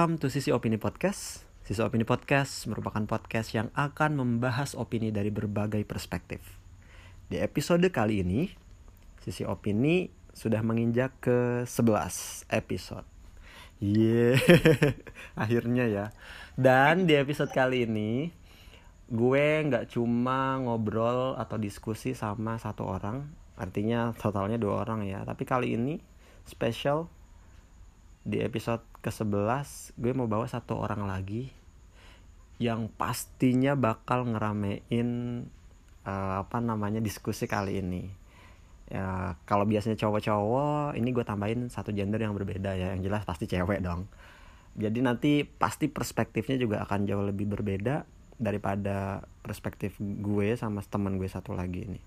Welcome to Sisi Opini Podcast. Sisi Opini Podcast merupakan podcast yang akan membahas opini dari berbagai perspektif. Di episode kali ini, Sisi Opini sudah menginjak ke 11 episode. Yeah, akhirnya ya. Dan di episode kali ini, gue nggak cuma ngobrol atau diskusi sama satu orang, artinya totalnya dua orang ya. Tapi kali ini special di episode ke-11 gue mau bawa satu orang lagi yang pastinya bakal ngeramein uh, apa namanya diskusi kali ini. Ya, kalau biasanya cowok-cowok, ini gue tambahin satu gender yang berbeda ya. Yang jelas pasti cewek dong. Jadi nanti pasti perspektifnya juga akan jauh lebih berbeda daripada perspektif gue sama teman gue satu lagi ini.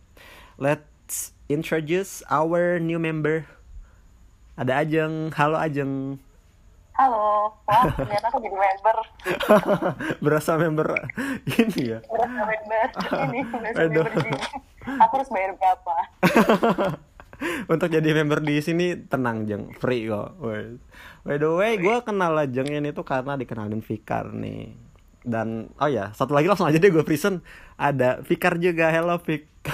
Let's introduce our new member. Ada Ajeng. Halo Ajeng. Halo, wah ternyata aku jadi member. Berasa member ini ya. Berasa member ini, berasa member ini. Aku harus bayar berapa? Untuk jadi member di sini tenang Jeng, free kok. By the way, gue kenal Ajeng ini tuh karena dikenalin Fikar nih. Dan oh ya, satu lagi langsung aja deh gue present. Ada Fikar juga. Hello Fik.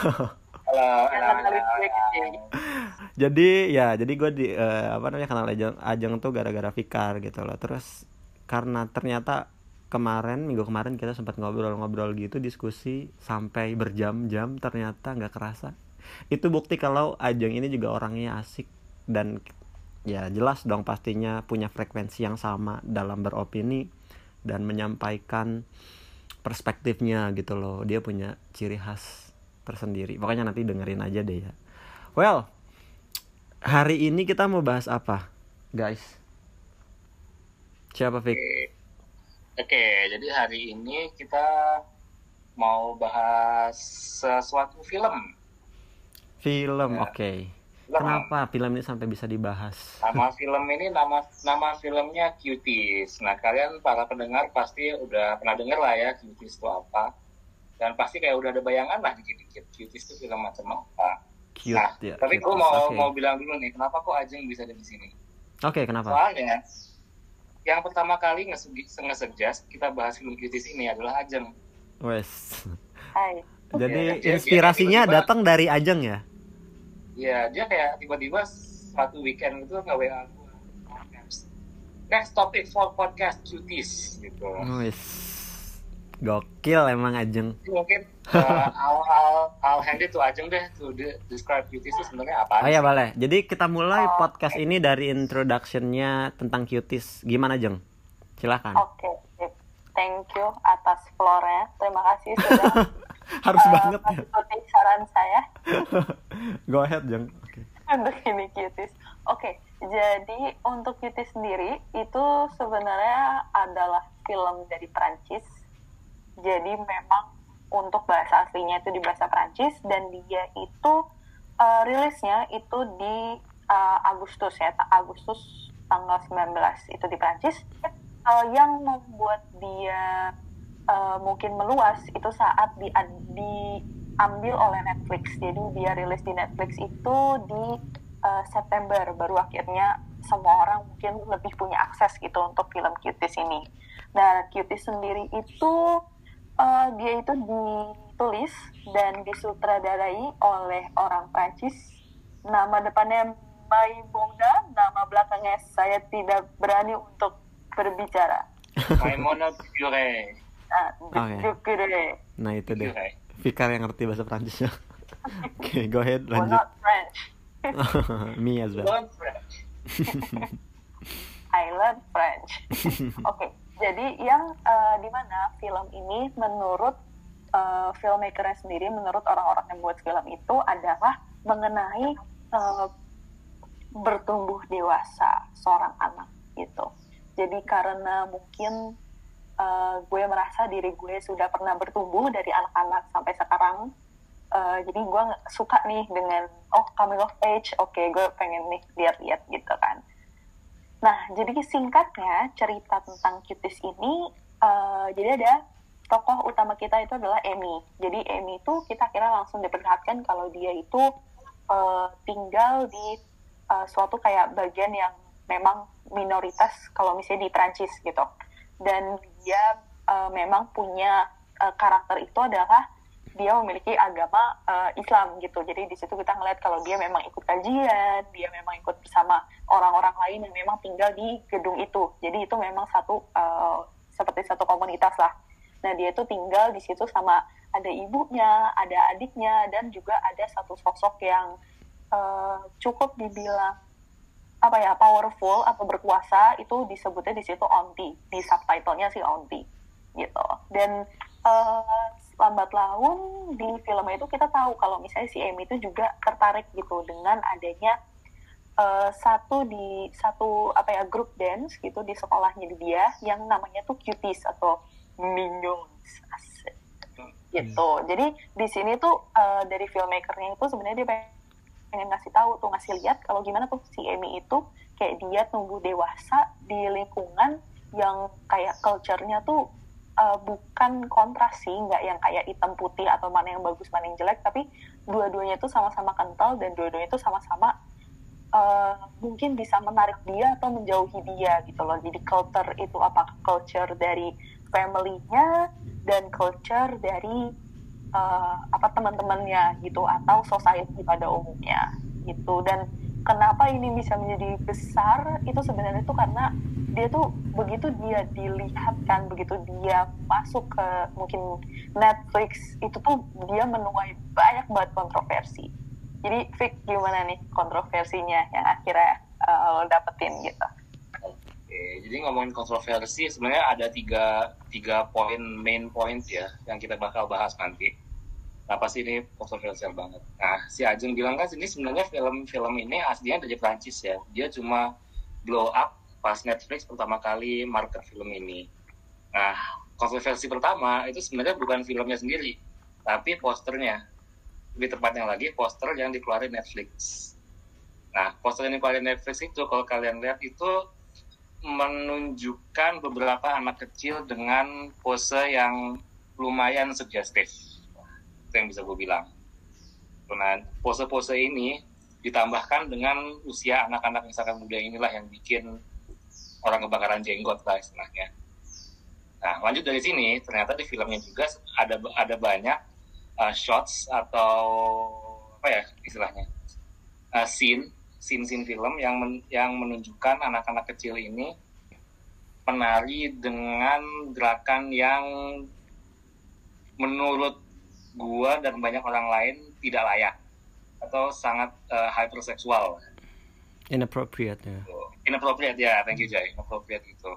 Halo, halo, halo, halo. Jadi ya, jadi gue di eh, apa namanya kenal Ajeng, Ajeng tuh gara-gara Fikar gitu loh. Terus karena ternyata kemarin minggu kemarin kita sempat ngobrol-ngobrol gitu diskusi sampai berjam-jam ternyata nggak kerasa. Itu bukti kalau Ajeng ini juga orangnya asik dan ya jelas dong pastinya punya frekuensi yang sama dalam beropini dan menyampaikan perspektifnya gitu loh. Dia punya ciri khas tersendiri. Pokoknya nanti dengerin aja deh ya. Well hari ini kita mau bahas apa guys siapa Fik? Oke, jadi hari ini kita mau bahas sesuatu film. film Ya. oke Film. kenapa film ini sampai bisa dibahas Nama film ini nama nama filmnya Cuties. Nah, kalian para pendengar pasti udah pernah dengar lah ya Cuties itu apa. Dan pasti kayak udah ada bayangan lah dikit-dikit Cuties itu film macam apa. Cute nah, ya tapi gue mau Oke. mau bilang dulu nih, kenapa kok Ajeng bisa ada di sini? oke kenapa Soalnya yang pertama kali nge- nge-suggest kita bahas film Cuties ini adalah Ajeng. wes Hai. Jadi Iya, inspirasinya datang dari Ajeng ya? Iya, dia kayak tiba-tiba satu weekend itu nggak WA gue. Next topic for podcast cuties gitu. Wis. Gokil emang Ajeng. Jadi mungkin uh, I'll, I'll, I'll hand it to Ajeng deh to de- describe cuties itu sebenarnya apa. Oh ya boleh. Jadi kita mulai podcast ini dari introductionnya tentang cuties. Gimana Jeng? Silakan. Oke, thank you atas floornya. Terima kasih sudah Harus uh, banget ya. saran saya Go ahead Jeng. Oke. untuk ini cuties. Oke, jadi untuk cuties sendiri itu sebenarnya adalah film dari Prancis. Jadi memang untuk bahasa aslinya itu di bahasa Prancis dan dia itu uh, rilisnya itu di uh, Agustus ya, Agustus tanggal 19 itu di Prancis. Uh, yang membuat dia uh, mungkin meluas itu saat di, diambil oleh Netflix. Jadi dia rilis di Netflix itu di uh, September baru akhirnya semua orang mungkin lebih punya akses gitu untuk film Cuties ini. Nah, Cuties sendiri itu uh, dia itu ditulis dan disutradarai oleh orang Prancis. Nama depannya Maimuna, nama belakangnya saya tidak berani untuk berbicara. Maimona. Nah, Oke. Ducure. Nah itu deh. Fikar yang ngerti bahasa Prancisnya. Oke, go ahead Well, lanjut. not French. Me as well. I learn French. Oke, jadi yang eh, di mana film ini menurut eh, filmmakernya sendiri, menurut orang-orang yang buat film itu adalah mengenai eh, bertumbuh dewasa seorang anak gitu. Jadi karena mungkin eh, gue merasa diri gue sudah pernah bertumbuh dari anak-anak sampai sekarang, eh, jadi gue suka nih dengan oh coming of age, oke gue pengen nih lihat-lihat gitu kan. Nah, jadi singkatnya cerita tentang Cuties ini, eh, jadi ada tokoh utama kita itu adalah Amy. Jadi Amy itu kita kira langsung diperlihatkan kalau dia itu eh, tinggal di eh, suatu kayak bagian yang memang minoritas kalau misalnya di Prancis gitu dan dia uh, memang punya uh, karakter itu adalah dia memiliki agama uh, Islam gitu. Jadi di situ kita ngeliat kalau dia memang ikut kajian dia memang ikut bersama orang-orang lain yang memang tinggal di gedung itu. Jadi itu memang satu uh, seperti satu komunitas lah. Nah dia itu tinggal di situ sama ada ibunya ada adiknya dan juga ada satu sosok yang uh, cukup dibilang apa ya powerful atau berkuasa itu disebutnya di situ onti di subtitlenya sih onti gitu. Dan uh, lambat laun di film itu kita tahu kalau misalnya si Amy itu juga tertarik gitu dengan adanya uh, satu di satu apa ya grup dance gitu di sekolahnya dia yang namanya tuh cuties atau minions. Gitu. Hmm. jadi di sini tuh uh, dari filmmakernya itu sebenarnya dia pengen pengen ngasih tahu tuh ngasih lihat kalau gimana tuh si Amy itu kayak dia tumbuh dewasa di lingkungan yang kayak culture-nya tuh uh, bukan kontras sih nggak yang kayak hitam putih atau mana yang bagus mana yang jelek tapi dua-duanya itu sama-sama kental dan dua-duanya itu sama-sama uh, mungkin bisa menarik dia atau menjauhi dia gitu loh. Jadi culture itu apa culture dari family-nya dan culture dari uh, apa teman-temannya gitu atau society pada umumnya gitu. Dan kenapa ini bisa menjadi besar? Itu sebenarnya itu karena dia tuh begitu dia dilihatkan begitu dia masuk ke mungkin Netflix itu tuh dia menuai banyak banget kontroversi. Jadi Vic gimana nih kontroversinya yang akhirnya uh, lo dapetin gitu? Oke, jadi ngomongin kontroversi sebenarnya ada tiga tiga poin main point ya yang kita bakal bahas nanti. Apa sih ini kontroversial banget? Nah, si Ajeng bilang kan ini sebenarnya film-film ini aslinya dari Prancis ya. Dia cuma blow up pas Netflix pertama kali market film ini. Nah, kontroversi pertama itu sebenarnya bukan filmnya sendiri, tapi posternya. Lebih tepatnya lagi poster yang dikeluarin Netflix. Nah, poster yang dikeluarin Netflix itu kalau kalian lihat itu menunjukkan beberapa anak kecil dengan pose yang lumayan sugestif. Itu yang bisa gue bilang. Nah, pose-pose ini ditambahkan dengan usia anak-anak sangat muda inilah yang bikin orang kebakaran jenggot lah istilahnya. Nah, lanjut dari sini, ternyata di filmnya juga ada ada banyak uh, shots atau apa ya istilahnya uh, scene scene-scene film yang men, yang menunjukkan anak-anak kecil ini penari dengan gerakan yang menurut gua dan banyak orang lain tidak layak atau sangat uh, hyperseksual. Inappropriate ya. Inappropriate ya, thank you Jay. Inappropriate itu.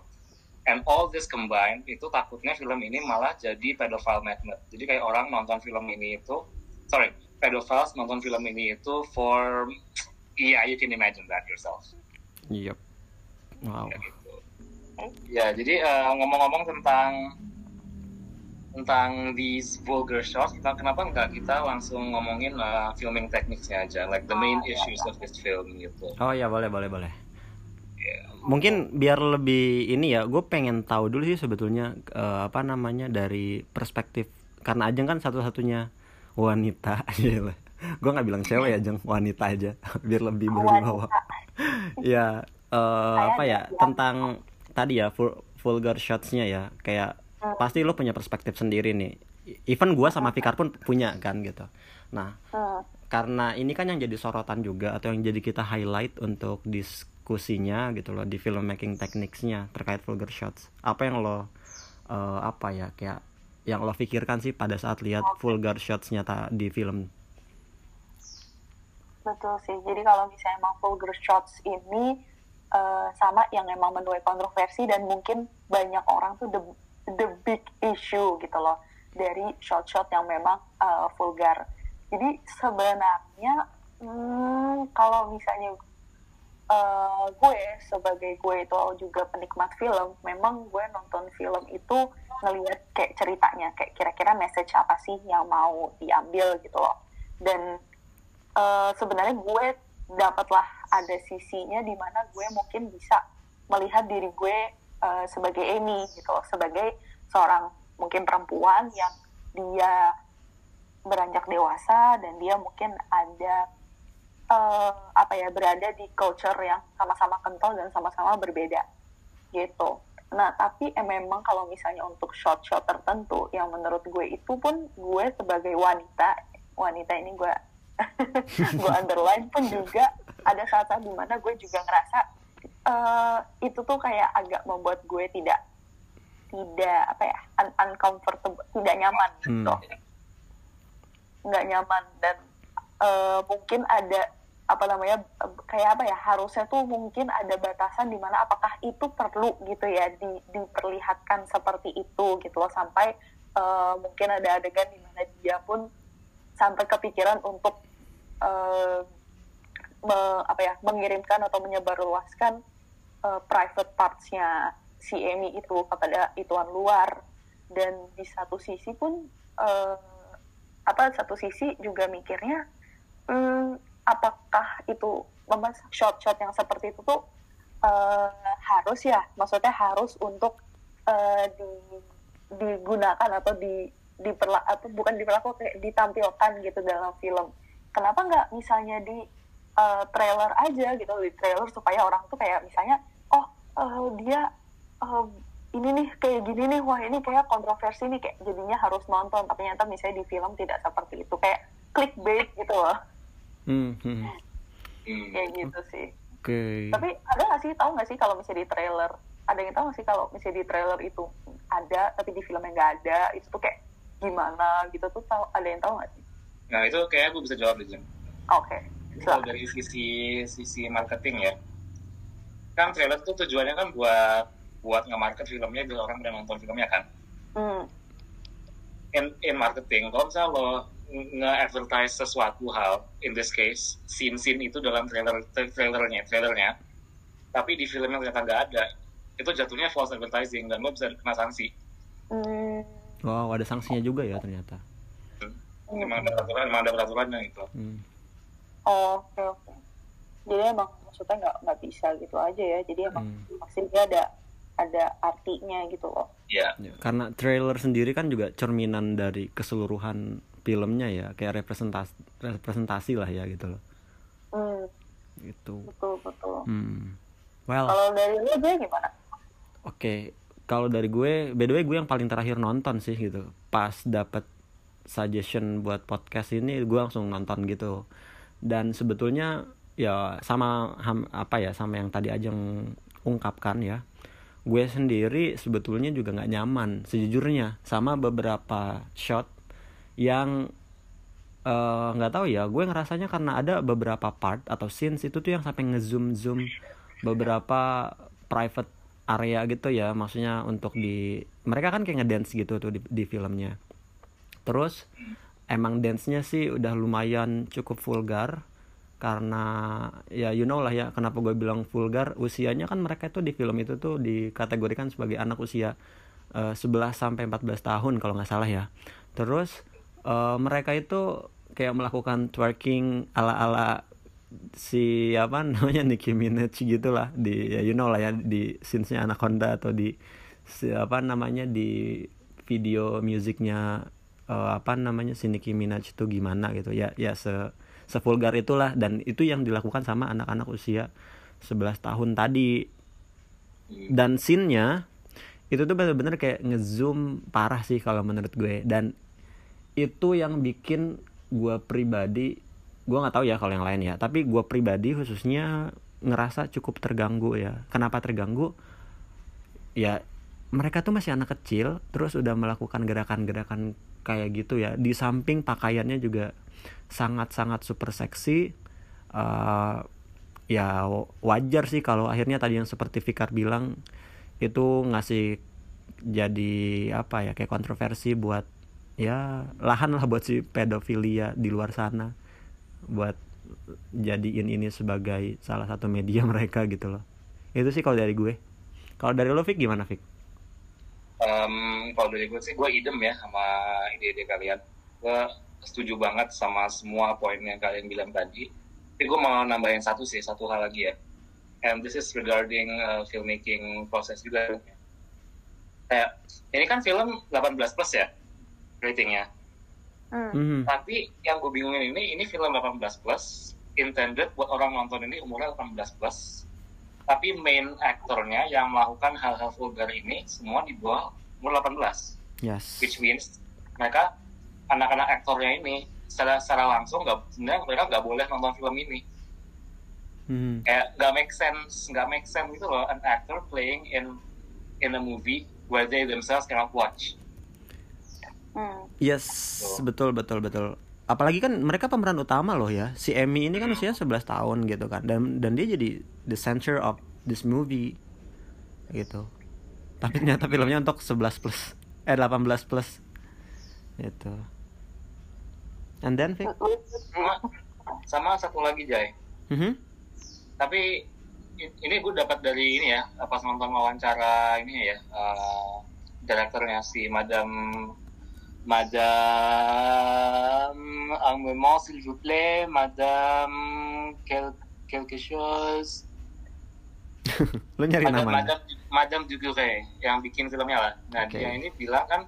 And all this combined itu takutnya film ini malah jadi pedophile magnet. Jadi kayak orang nonton film ini itu, sorry, pedophiles nonton film ini itu for Iya, yeah, you can imagine that yourself. Yep. Wow. Ya, gitu. ya jadi uh, ngomong-ngomong tentang tentang these vulgar shots, kita kenapa nggak kita langsung ngomongin uh, filming tekniknya aja, like the main oh, issues yeah. of this film gitu. Oh ya boleh boleh boleh. Yeah. Mungkin biar lebih ini ya, gue pengen tahu dulu sih sebetulnya uh, apa namanya dari perspektif karena Ajeng kan satu-satunya wanita aja gue nggak bilang cewek ya jeng wanita aja biar lebih berwibawa ya uh, apa ya tentang tadi ya vulgar shotsnya ya kayak pasti lo punya perspektif sendiri nih. Even gue sama Fikar pun punya kan gitu. Nah hmm. karena ini kan yang jadi sorotan juga atau yang jadi kita highlight untuk diskusinya gitu loh di filmmaking techniquesnya terkait vulgar shots. Apa yang lo uh, apa ya kayak yang lo pikirkan sih pada saat lihat vulgar shotsnya di film? Betul sih. Jadi kalau misalnya emang vulgar shots ini uh, sama yang emang menuai kontroversi dan mungkin banyak orang tuh the big issue gitu loh dari shot-shot yang memang uh, vulgar. Jadi sebenarnya hmm, kalau misalnya uh, gue sebagai gue itu juga penikmat film, memang gue nonton film itu ngelihat kayak ceritanya, kayak kira-kira message apa sih yang mau diambil gitu loh. Dan uh, sebenarnya gue dapatlah ada sisinya di mana gue mungkin bisa melihat diri gue uh, sebagai Amy gitu sebagai seorang mungkin perempuan yang dia beranjak dewasa dan dia mungkin ada uh, apa ya berada di culture yang sama-sama kental dan sama-sama berbeda gitu. Nah tapi eh, memang kalau misalnya untuk shot-shot tertentu yang menurut gue itu pun gue sebagai wanita wanita ini gue gue underline pun juga ada saat-saat di mana gue juga ngerasa uh, itu tuh kayak agak membuat gue tidak tidak apa ya un uncomfortable tidak nyaman gitu hmm. nggak nyaman dan uh, mungkin ada apa namanya kayak apa ya harusnya tuh mungkin ada batasan di mana apakah itu perlu gitu ya di, diperlihatkan seperti itu gitu loh sampai uh, mungkin ada adegan di mana dia pun sampai kepikiran untuk uh, me, apa ya mengirimkan atau menyebarluaskan uh, private partsnya si Amy itu kepada ituan luar. Dan di satu sisi pun uh, apa satu sisi juga mikirnya hmm, apakah itu shot-shot yang seperti itu tuh uh, harus ya? Maksudnya harus untuk uh, di, digunakan atau di diperla atau bukan diperlakukan kayak ditampilkan gitu dalam film. Kenapa nggak misalnya di uh, trailer aja gitu di trailer supaya orang tuh kayak misalnya uh, dia uh, ini nih kayak gini nih wah ini kayak kontroversi nih kayak jadinya harus nonton tapi ternyata misalnya di film tidak seperti itu kayak clickbait gitu loh hmm, hmm. kayak gitu sih okay. tapi ada nggak sih tahu nggak sih kalau misalnya di trailer ada yang tahu nggak sih kalau misalnya di trailer itu ada tapi di filmnya nggak ada itu tuh kayak gimana gitu tuh tahu ada yang tahu nggak sih nah itu kayak gue bisa jawab di oke okay. kalau dari sisi sisi marketing ya kan trailer tuh tujuannya kan buat buat nge-market filmnya biar orang udah nonton filmnya kan hmm. in in marketing kalau misalnya lo nge-advertise sesuatu hal in this case scene-scene itu dalam trailer trailernya trailernya tapi di filmnya ternyata nggak ada itu jatuhnya false advertising dan lo bisa kena sanksi hmm. wow ada sanksinya juga ya ternyata hmm. memang ada peraturan memang ada peraturannya itu hmm. oh, oke okay, oke okay. Jadi emang maksudnya nggak nggak bisa gitu aja ya jadi emang hmm. maksudnya ada ada artinya gitu loh. Iya. Yeah. Karena trailer sendiri kan juga cerminan dari keseluruhan filmnya ya, kayak representasi representasi lah ya gitu loh. Hmm. Gitu. Betul betul. Hmm. Well. Kalau dari lu gue gimana? Oke, okay. kalau dari gue, by the way gue yang paling terakhir nonton sih gitu. Pas dapet suggestion buat podcast ini, gue langsung nonton gitu. Dan sebetulnya ya sama apa ya sama yang tadi aja ungkapkan ya. Gue sendiri sebetulnya juga nggak nyaman sejujurnya sama beberapa shot yang eh, nggak uh, tahu ya gue ngerasanya karena ada beberapa part atau scenes itu tuh yang sampai ngezoom zoom beberapa private area gitu ya maksudnya untuk di mereka kan kayak ngedance gitu tuh di, di filmnya. Terus emang dance-nya sih udah lumayan cukup vulgar karena ya you know lah ya kenapa gue bilang vulgar usianya kan mereka itu di film itu tuh dikategorikan sebagai anak usia uh, 11 sampai 14 tahun kalau nggak salah ya. Terus uh, mereka itu kayak melakukan twerking ala ala si apa namanya Nicki Minaj gitulah. Di ya you know lah ya di scenesnya Anaconda atau di si, apa namanya di video musiknya uh, apa namanya si Nicki Minaj itu gimana gitu. Ya ya se sevulgar itulah dan itu yang dilakukan sama anak-anak usia 11 tahun tadi. Dan scene-nya itu tuh bener-bener kayak ngezoom parah sih kalau menurut gue. Dan itu yang bikin gue pribadi gue nggak tahu ya kalau yang lain ya tapi gue pribadi khususnya ngerasa cukup terganggu ya. Kenapa terganggu? Ya mereka tuh masih anak kecil terus udah melakukan gerakan-gerakan kayak gitu ya. Di samping pakaiannya juga sangat-sangat super seksi. Uh, ya wajar sih kalau akhirnya tadi yang seperti Fikar bilang itu ngasih jadi apa ya kayak kontroversi buat ya lahan lah buat si pedofilia di luar sana. Buat jadiin ini sebagai salah satu media mereka gitu loh. Itu sih kalau dari gue. Kalau dari lo Fik gimana Fik? Um, kalau dari gue sih gue idem ya sama ide-ide kalian. Gue setuju banget sama semua poin yang kalian bilang tadi. Tapi gue mau nambahin satu sih, satu hal lagi ya. And this is regarding uh, filmmaking proses juga. Kayak, ini kan film 18 plus ya, ratingnya. Hmm. Mm-hmm. Tapi yang gue bingungin ini, ini film 18 plus, intended buat orang nonton ini umurnya 18 plus tapi main aktornya yang melakukan hal-hal vulgar ini semua di bawah umur 18 yes which means mereka anak-anak aktornya ini secara secara langsung nggak sebenarnya mereka nggak boleh nonton film ini Hmm. kayak nggak make sense nggak make sense gitu loh an actor playing in in a movie where they themselves cannot watch Hmm. Yes, Tuh. betul betul betul. Apalagi kan mereka pemeran utama loh ya. Si Emmy ini kan usianya 11 tahun gitu kan. Dan dan dia jadi the center of this movie gitu. Tapi ternyata filmnya untuk 11 plus eh 18 plus. Gitu. And then Vic? sama satu lagi Jay Mhm. tapi i- ini gue dapat dari ini ya pas nonton wawancara ini ya eh, direkturnya si Madam Madame un moment s'il vous plaît Madame quel, quelque chose Lo nyari Madame, nama. Madame, Madame Dugure yang bikin filmnya lah. Nah Oke. dia ini bilang kan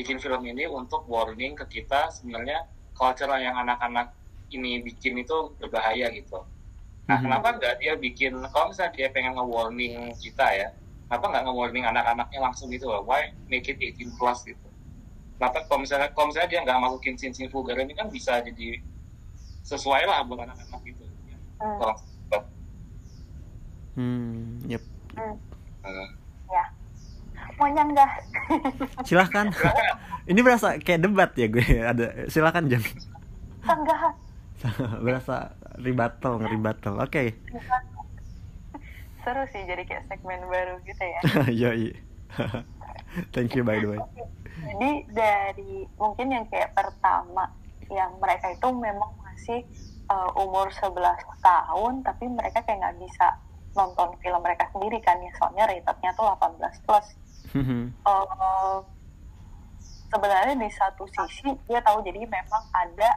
bikin film ini untuk warning ke kita sebenarnya culture yang anak-anak ini bikin itu berbahaya gitu. Nah Mhm. kenapa nggak dia bikin kalau misalnya dia pengen nge-warning kita ya, kenapa nggak nge-warning anak-anaknya langsung gitu loh? Why make it 18 plus gitu? Kenapa kalau misalnya kalau misalnya dia nggak masukin scene-scene vulgar ini kan bisa jadi sesuai lah buat anak-anak gitu. Hmm. Kalau Hmm, yep. Hmm. eh, Ya. Mau nyanggah? Silahkan. Ini berasa kayak debat ya gue. Ada silakan jam. Sanggah. berasa rebuttal, nge-rebuttal. Oke. Seru sih jadi kayak segmen baru gitu ya. Yoi. Thank you by the way. Jadi dari mungkin yang kayak pertama yang mereka itu memang masih uh, umur 11 tahun tapi mereka kayak nggak bisa nonton film mereka sendiri kan ya soalnya ratednya tuh 18 plus. Uh, sebenarnya di satu sisi gue tahu jadi memang ada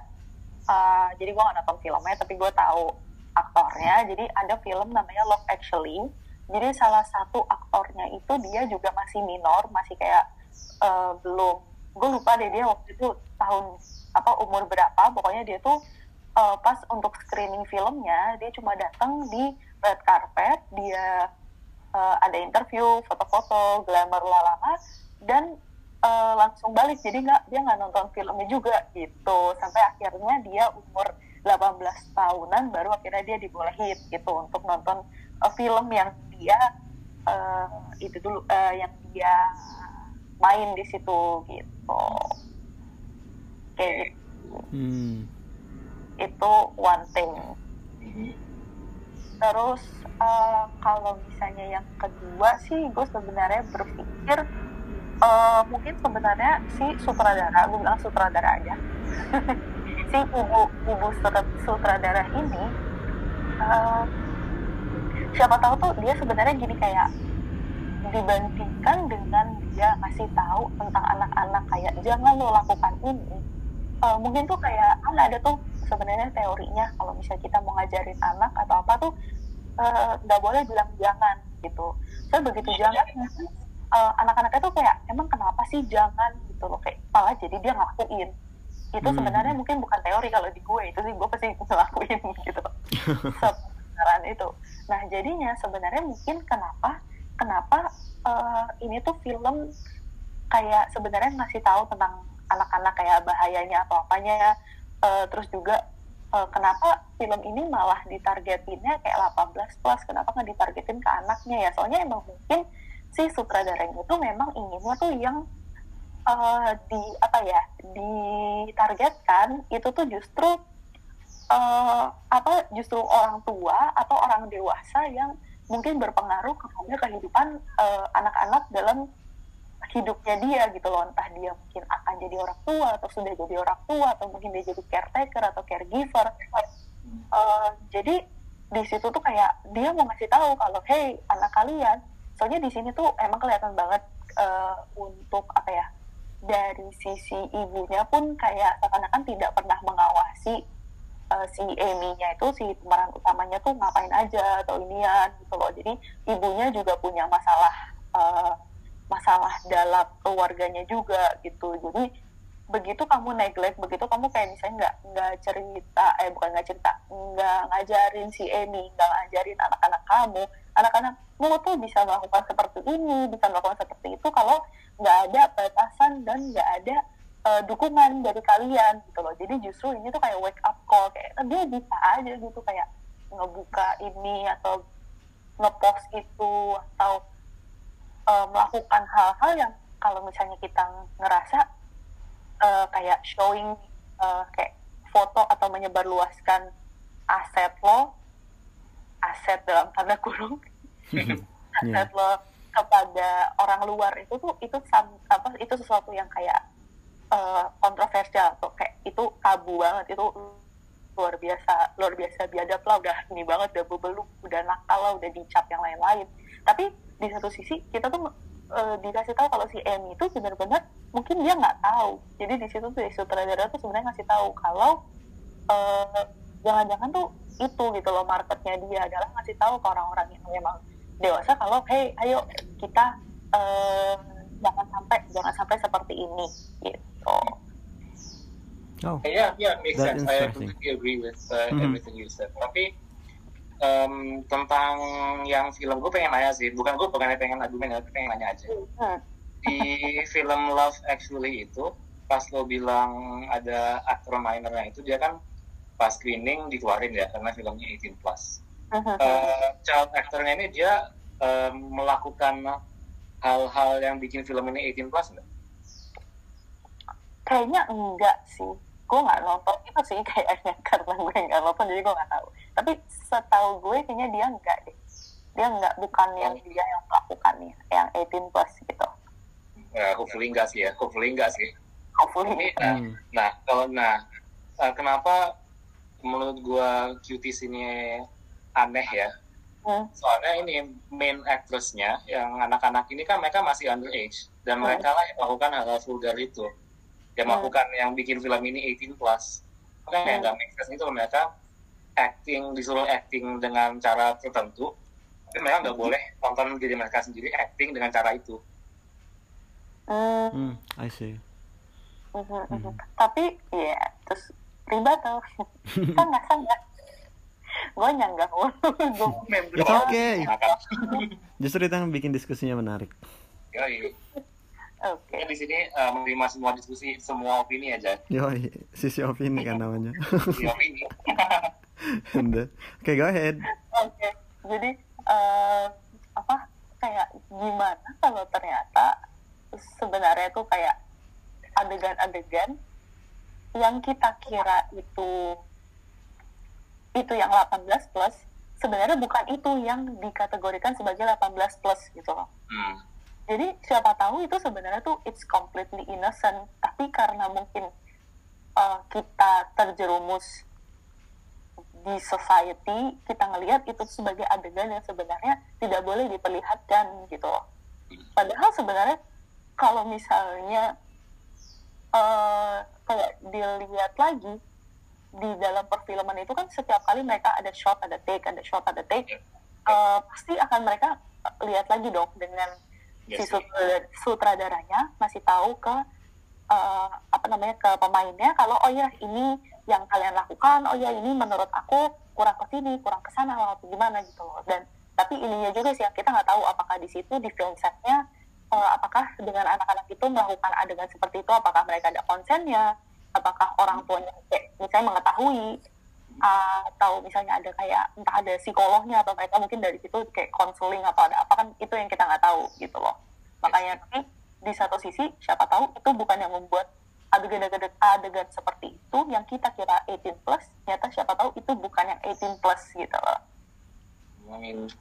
uh, jadi gue gak nonton filmnya tapi gue tahu aktornya. Jadi ada film namanya Love Actually. Jadi salah satu aktornya itu dia juga masih minor masih kayak uh, belum. Gue lupa deh dia waktu itu tahun apa umur berapa. Pokoknya dia tuh uh, pas untuk screening filmnya dia cuma datang di red carpet dia uh, ada interview foto-foto glamour lalala dan uh, langsung balik jadi nggak dia nggak nonton filmnya juga gitu sampai akhirnya dia umur 18 tahunan baru akhirnya dia dibolehin gitu untuk nonton uh, film yang dia uh, itu dulu uh, yang dia main di situ gitu kayak gitu. Hmm. itu one thing mhm. Terus eh, kalau misalnya yang kedua sih gue sebenarnya berpikir eh, mungkin sebenarnya si sutradara, gue bilang sutradara aja, si ibu ibu sutradara, ini eh, siapa tahu tuh dia sebenarnya gini kayak dibandingkan dengan dia ngasih tahu tentang anak-anak kayak jangan lo lakukan ini. Eh, mungkin tuh kayak kan ada tuh sebenarnya teorinya kalau misalnya kita mau ngajarin anak atau apa tuh eh, nggak boleh bilang jangan gitu. So begitu jangan eh, anak-anaknya tuh kayak emang kenapa sih jangan? gitu loh kayak malah jadi dia ngelakuin. Itu Hmm. sebenarnya mungkin bukan teori kalau di gue itu sih gue pasti ngelakuin gitu. Sebenarnya itu. Nah jadinya sebenarnya mungkin kenapa kenapa eh, ini tuh film kayak sebenarnya ngasih tahu tentang anak-anak kayak bahayanya atau apanya Eh, terus juga eh, kenapa film ini malah ditargetinnya kayak 18 plus? Kenapa nggak ditargetin ke anaknya ya? Soalnya emang mungkin si sutradaranya itu memang inginnya tuh yang eh, di apa ya ditargetkan itu tuh justru eh, apa justru orang tua atau orang dewasa yang mungkin berpengaruh kepada kehidupan eh, anak-anak dalam hidupnya dia gitu loh. Entah dia mungkin akan jadi orang tua atau sudah jadi orang tua atau mungkin dia jadi caretaker atau caregiver. Eh, jadi di situ tuh kayak dia mau ngasih tahu kalau hey anak kalian soalnya di sini tuh emang kelihatan banget eh, untuk apa ya dari sisi ibunya pun kayak seakan-akan tidak pernah mengawasi eh, si Amy-nya itu si pemeran utamanya tuh ngapain aja atau inian gitu loh. Jadi ibunya juga punya masalah eh, masalah dalam keluarganya juga gitu. Jadi begitu kamu neglect begitu kamu kayak misalnya nggak nggak cerita eh bukan nggak cerita nggak ngajarin si Amy nggak ngajarin anak-anak kamu anak-anakmu tuh bisa melakukan seperti ini bisa melakukan seperti itu kalau nggak ada batasan dan nggak ada uh, dukungan dari kalian gitu loh. Jadi justru ini tuh kayak wake up call kayak dia bisa aja gitu kayak ngebuka ini atau ngepost itu atau uh, melakukan hal-hal yang kalau misalnya kita ngerasa uh, kayak showing uh, kayak foto atau menyebarluaskan aset lo aset dalam tanda kurung aset yeah. lo kepada orang luar itu tuh itu apa itu sesuatu yang kayak uh, kontroversial atau kayak itu tabu banget itu luar biasa luar biasa biadab lah udah ini banget udah bebeluk udah nakal lah udah dicap yang lain-lain tapi di satu sisi kita tuh uh, dikasih tahu kalau si M itu benar-benar mungkin dia nggak tahu jadi di situ tuh sutradara tuh sebenarnya ngasih tahu kalau uh, jangan-jangan tuh itu gitu loh marketnya dia adalah ngasih tahu ke orang-orang yang memang dewasa kalau hey ayo kita uh, jangan sampai jangan sampai seperti ini gitu. Oh. Yeah, yeah, makes sense. I completely agree with uh, mm -hmm. everything you said. Tapi um, tentang yang film gue pengen nanya sih, bukan gue bukan pengen argumen, tapi pengen nanya aja. Hmm. Di film Love Actually itu, pas lo bilang ada aktor minornya itu, dia kan pas screening dikeluarin ya, karena filmnya 18 plus. Uh, child actornya ini dia um, melakukan hal-hal yang bikin film ini 18 plus nggak? Kayaknya enggak sih gue nggak nonton itu sih kayaknya karena gue nggak nonton jadi gue nggak tahu. Tapi setahu gue kayaknya dia nggak deh. Dia nggak bukan yang dia yang melakukannya yang 18 plus gitu. Ya hopefully enggak sih ya hopefully enggak sih. Hopefully nah, hmm. nah kalau nah uh, kenapa menurut gue cuties ini aneh ya? Hmm. soalnya ini main actressnya yang anak-anak ini kan mereka masih underage dan hmm. mereka lah yang melakukan hal-hal vulgar itu yang hmm. melakukan yang bikin film ini 18 plus makanya hmm. nggak make sense itu mereka acting disuruh acting dengan cara tertentu tapi mereka nggak hmm. boleh nonton diri mereka sendiri acting dengan cara itu hmm, hmm I see hmm. hmm. tapi ya terus riba tuh kan nggak sangat gue nyanggah gue It's okay justru itu yang bikin diskusinya menarik Yoi. Oke. Okay. di sini uh, menerima semua diskusi, semua opini aja. Yo, sisi opini kan namanya. sisi opini. Oke, okay, go ahead. Oke, okay. jadi uh, apa kayak gimana kalau ternyata sebenarnya tuh kayak adegan-adegan yang kita kira itu itu yang 18 plus sebenarnya bukan itu yang dikategorikan sebagai 18 plus gitu loh. Hmm jadi siapa tahu itu sebenarnya tuh it's completely innocent. Tapi karena mungkin uh, kita terjerumus di society kita ngelihat itu sebagai adegan yang sebenarnya tidak boleh diperlihatkan gitu. Padahal sebenarnya kalau misalnya uh, kayak dilihat lagi di dalam perfilman itu kan setiap kali mereka ada shot ada take ada shot ada take uh, pasti akan mereka lihat lagi dong dengan yes, si sutradaranya masih tahu ke uh, apa namanya ke pemainnya kalau oh ya ini yang kalian lakukan oh ya ini menurut aku kurang ke sini kurang ke sana atau gimana gitu loh. Dan tapi ininya juga sih kita nggak tahu apakah di situ di film setnya uh, apakah dengan anak-anak itu melakukan adegan seperti itu apakah mereka ada konsennya apakah orang tuanya kayak misalnya mengetahui atau misalnya ada kayak entah ada psikolognya atau mereka mungkin dari situ kayak konseling atau ada apa kan itu yang kita nggak tahu gitu loh. Makanya tapi di satu sisi siapa tahu itu bukan yang membuat adegan-adegan adegan seperti itu yang kita kira 18 plus ternyata siapa tahu itu bukan yang 18 plus gitu loh. I mean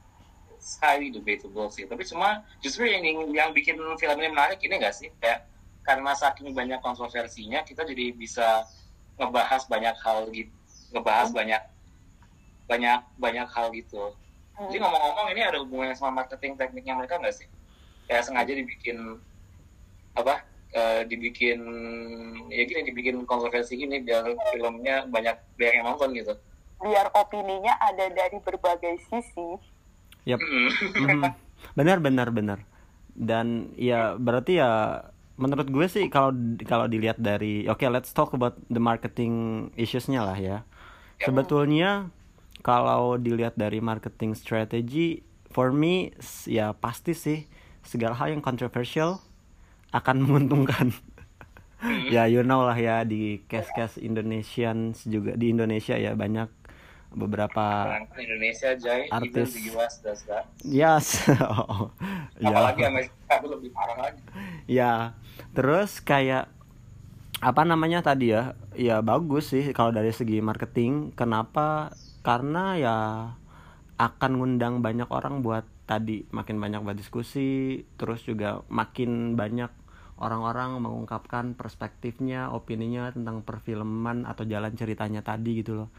highly debatable sih. Tapi cuma justru yang yang bikin film ini menarik ini gak sih? Kayak karena saking banyak kontroversinya kita jadi bisa ngebahas banyak hal gitu ngebahas hmm. banyak banyak banyak hal gitu. Hmm. Jadi ngomong-ngomong ini ada hubungannya sama marketing tekniknya mereka nggak sih? Kayak sengaja dibikin apa? Uh, dibikin ya gini dibikin kontroversi gini biar filmnya banyak biar yang nonton gitu. Biar opininya ada dari berbagai sisi. Yap. Mm. benar benar benar. Dan ya berarti ya menurut gue sih kalau kalau dilihat dari oke okay, let's talk about the marketing issues-nya lah ya. Ya. Sebetulnya kalau dilihat dari marketing strategy for me ya pasti sih segala hal yang controversial akan menguntungkan. ya you know lah ya di case-case Indonesians juga di Indonesia ya banyak beberapa Orang Indonesia Jai, Artis. US yes oh, ya. Apalagi Amerika itu lebih parah lagi. Ya, terus kayak apa namanya tadi ya? Ya bagus sih kalau dari segi marketing. Kenapa? Karena ya akan ngundang banyak orang buat tadi makin banyak buat diskusi, terus juga makin banyak orang-orang mengungkapkan perspektifnya, opininya tentang perfilman atau jalan ceritanya tadi gitu loh.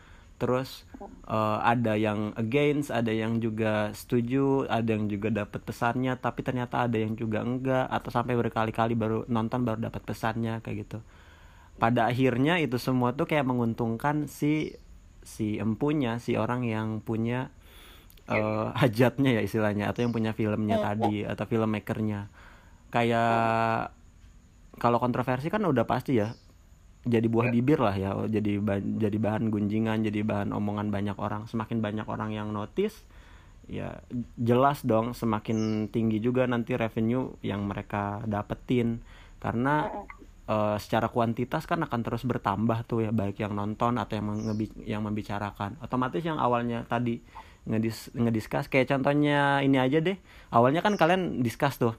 Terus eh, ada yang against, ada yang juga setuju, ada yang juga dapat pesannya, tapi ternyata ada yang juga enggak atau sampai berkali-kali baru nonton baru dapat pesannya kayak gitu. Pada akhirnya itu semua tuh kayak menguntungkan si si empunya, si orang yang punya eh, hajatnya ya istilahnya atau yang punya filmnya tadi atau filmmakernya. Kayak kalau kontroversi kan udah pasti ya jadi buah bibir lah ya jadi jadi bahan gunjingan jadi bahan omongan banyak orang semakin banyak orang yang notice ya jelas dong semakin tinggi juga nanti revenue yang mereka dapetin. Karena eh, secara kuantitas kan akan terus bertambah tuh ya baik yang nonton atau yang mengebi- yang membicarakan. Otomatis yang awalnya tadi ngedis ngediskus kayak contohnya ini aja deh. Awalnya kan kalian discuss tuh.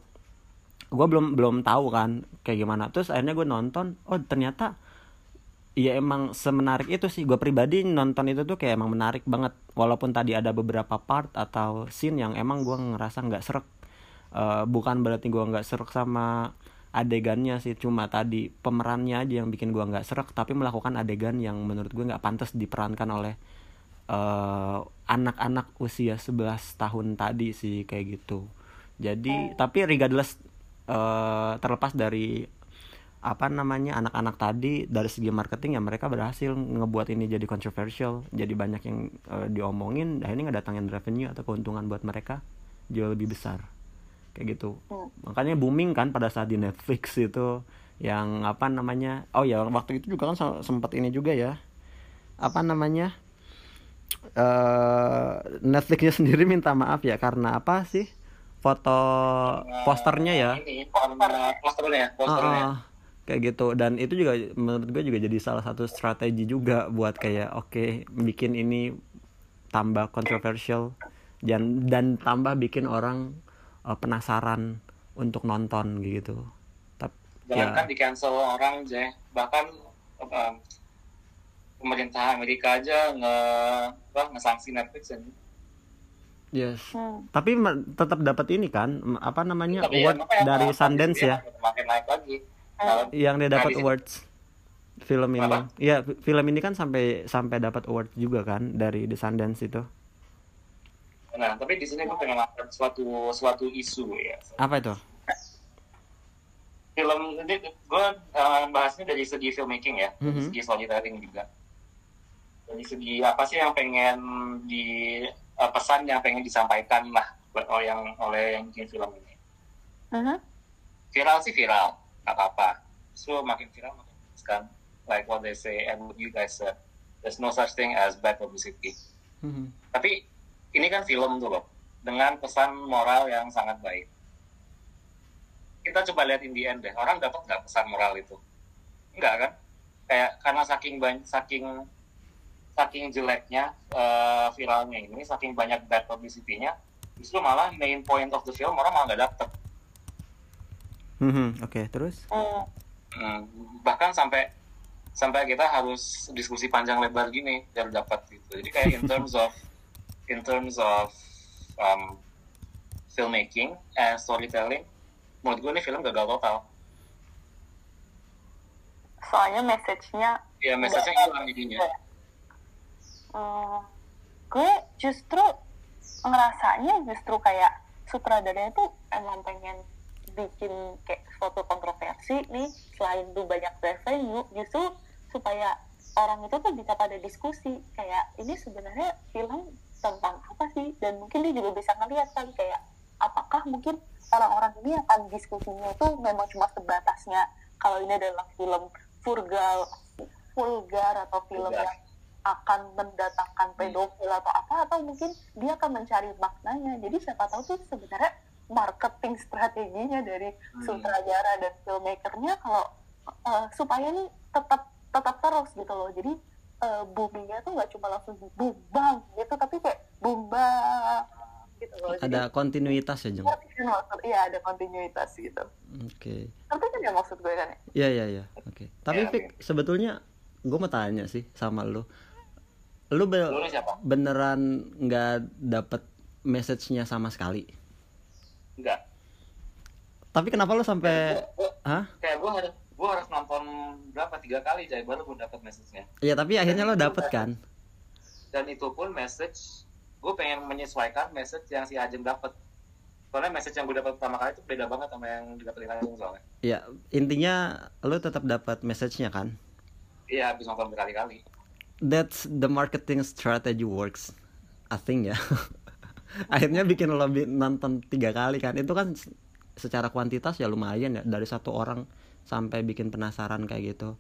Gue belum belum tahu kan kayak gimana. Terus akhirnya gue nonton oh ternyata ya emang semenarik itu sih. Gue pribadi nonton itu tuh kayak emang menarik banget. Walaupun tadi ada beberapa part atau scene yang emang gue ngerasa nggak serak. Eh, bukan berarti gue nggak serak sama adegannya sih. Cuma tadi pemerannya aja yang bikin gue nggak serak tapi melakukan adegan yang menurut gue nggak pantas diperankan oleh eh, anak-anak usia 11 tahun tadi sih kayak gitu. Jadi tapi regardless eh, terlepas dari apa namanya anak-anak tadi dari segi marketing ya mereka berhasil ngebuat ini jadi controversial. Jadi banyak yang eh, diomongin dan ini ngedatangin revenue atau keuntungan buat mereka jauh lebih besar kayak gitu Hmm. makanya booming kan pada saat di Netflix itu yang apa namanya oh ya waktu itu juga kan se- sempat ini juga ya apa namanya eh Netflixnya sendiri minta maaf ya karena apa sih foto posternya ya Ini poster- posternya, posternya. Heeh, kayak gitu dan itu juga menurut gue juga jadi salah satu strategi juga buat kayak oke bikin ini tambah kontroversial dan dan tambah bikin orang eh, penasaran untuk nonton gitu. Tapi Jangankan ya di cancel orang Jay, bahkan apa, pemerintah Amerika aja nge apa, ngesanksi Netflix ini. yes. Hmm. tapi tetap dapat ini kan apa namanya Tapi ya, award makanya dari apa, Sundance ya? Makin naik lagi. Nah, yang dia dapat Nah, awards. Film ini. Apa? ya fi- film ini kan sampai sampai dapat award juga kan dari The Sundance itu Nah, tapi di sini gue pengen ngangkat suatu suatu isu ya. apa itu Film ini gue uh, bahasnya dari segi filmmaking ya, dari Mhm. segi storytelling juga. Dari segi apa sih yang pengen di uh, pesan yang pengen disampaikan lah buat oleh yang oleh yang bikin film ini. Mhm. Viral sih viral, nggak apa-apa. So makin viral makin bagus kan. Like what they say and what you guys said, there's no such thing as bad publicity. Mhm. Tapi ini kan film tuh loh, dengan pesan moral yang sangat baik. Kita coba lihat in the end deh, orang dapat nggak pesan moral itu? Enggak kan? Kayak karena saking banyak, saking saking jeleknya eh, viralnya ini, saking banyak bad publicity-nya, justru malah main point of the film orang malah nggak dapet. Mhm, Oke, terus? Hmm. Hmm, bahkan sampai sampai kita harus diskusi panjang lebar gini biar dapat gitu. Jadi kayak in terms of in terms of um, filmmaking and storytelling, menurut gue ini film gagal total. Soalnya message-nya Ya message-nya hilang jadinya. Hmm, gue justru ngerasanya justru kayak sutradaranya tuh emang pengen bikin kayak suatu kontroversi nih selain tuh banyak revenue justru supaya orang itu tuh bisa pada diskusi kayak ini sebenarnya film tentang apa sih? Dan mungkin dia juga bisa ngeliat kali kayak apakah mungkin orang-orang ini akan diskusinya itu memang cuma sebatasnya? Kalau ini adalah film vulgar vulgar atau film Vulgar. yang akan mendatangkan pedofil atau apa atau mungkin dia akan mencari maknanya. Jadi siapa tahu tuh sebenarnya marketing strateginya dari Hmm. sutradara dan filmmakernya kalau eh, supaya ini tetap tetap terus gitu loh. Jadi eh, boomingnya tuh nggak cuma langsung boom bang gitu tapi kayak boom bang gitu loh Jadi, Ada kontinuitas ya, kan maksud iya ada kontinuitas gitu Oke. ngerti kan ya maksud gue kan ya Iya, iya, iya. Oke. Tapi Ya, Fik, sebetulnya gue mau tanya sih sama lu. Lu be- Lu beneran nggak dapet message-nya sama sekali. Enggak. Tapi kenapa lu sampai Hah? kayak gue harus gue harus nonton berapa tiga kali jadi baru gue dapet message-nya Iya, tapi akhirnya lo dapet kan? dan itu pun message gue pengen menyesuaikan message yang si Ajeng dapet soalnya message yang gue dapet pertama kali itu beda banget sama yang didapetin Ajeng soalnya Iya, intinya lu tetap dapat message-nya kan? iya habis nonton berkali-kali That's the marketing strategy works. I think ya. akhirnya bikin lo nonton tiga kali kan? Itu kan secara kuantitas ya lumayan ya dari satu orang sampai bikin penasaran kayak gitu.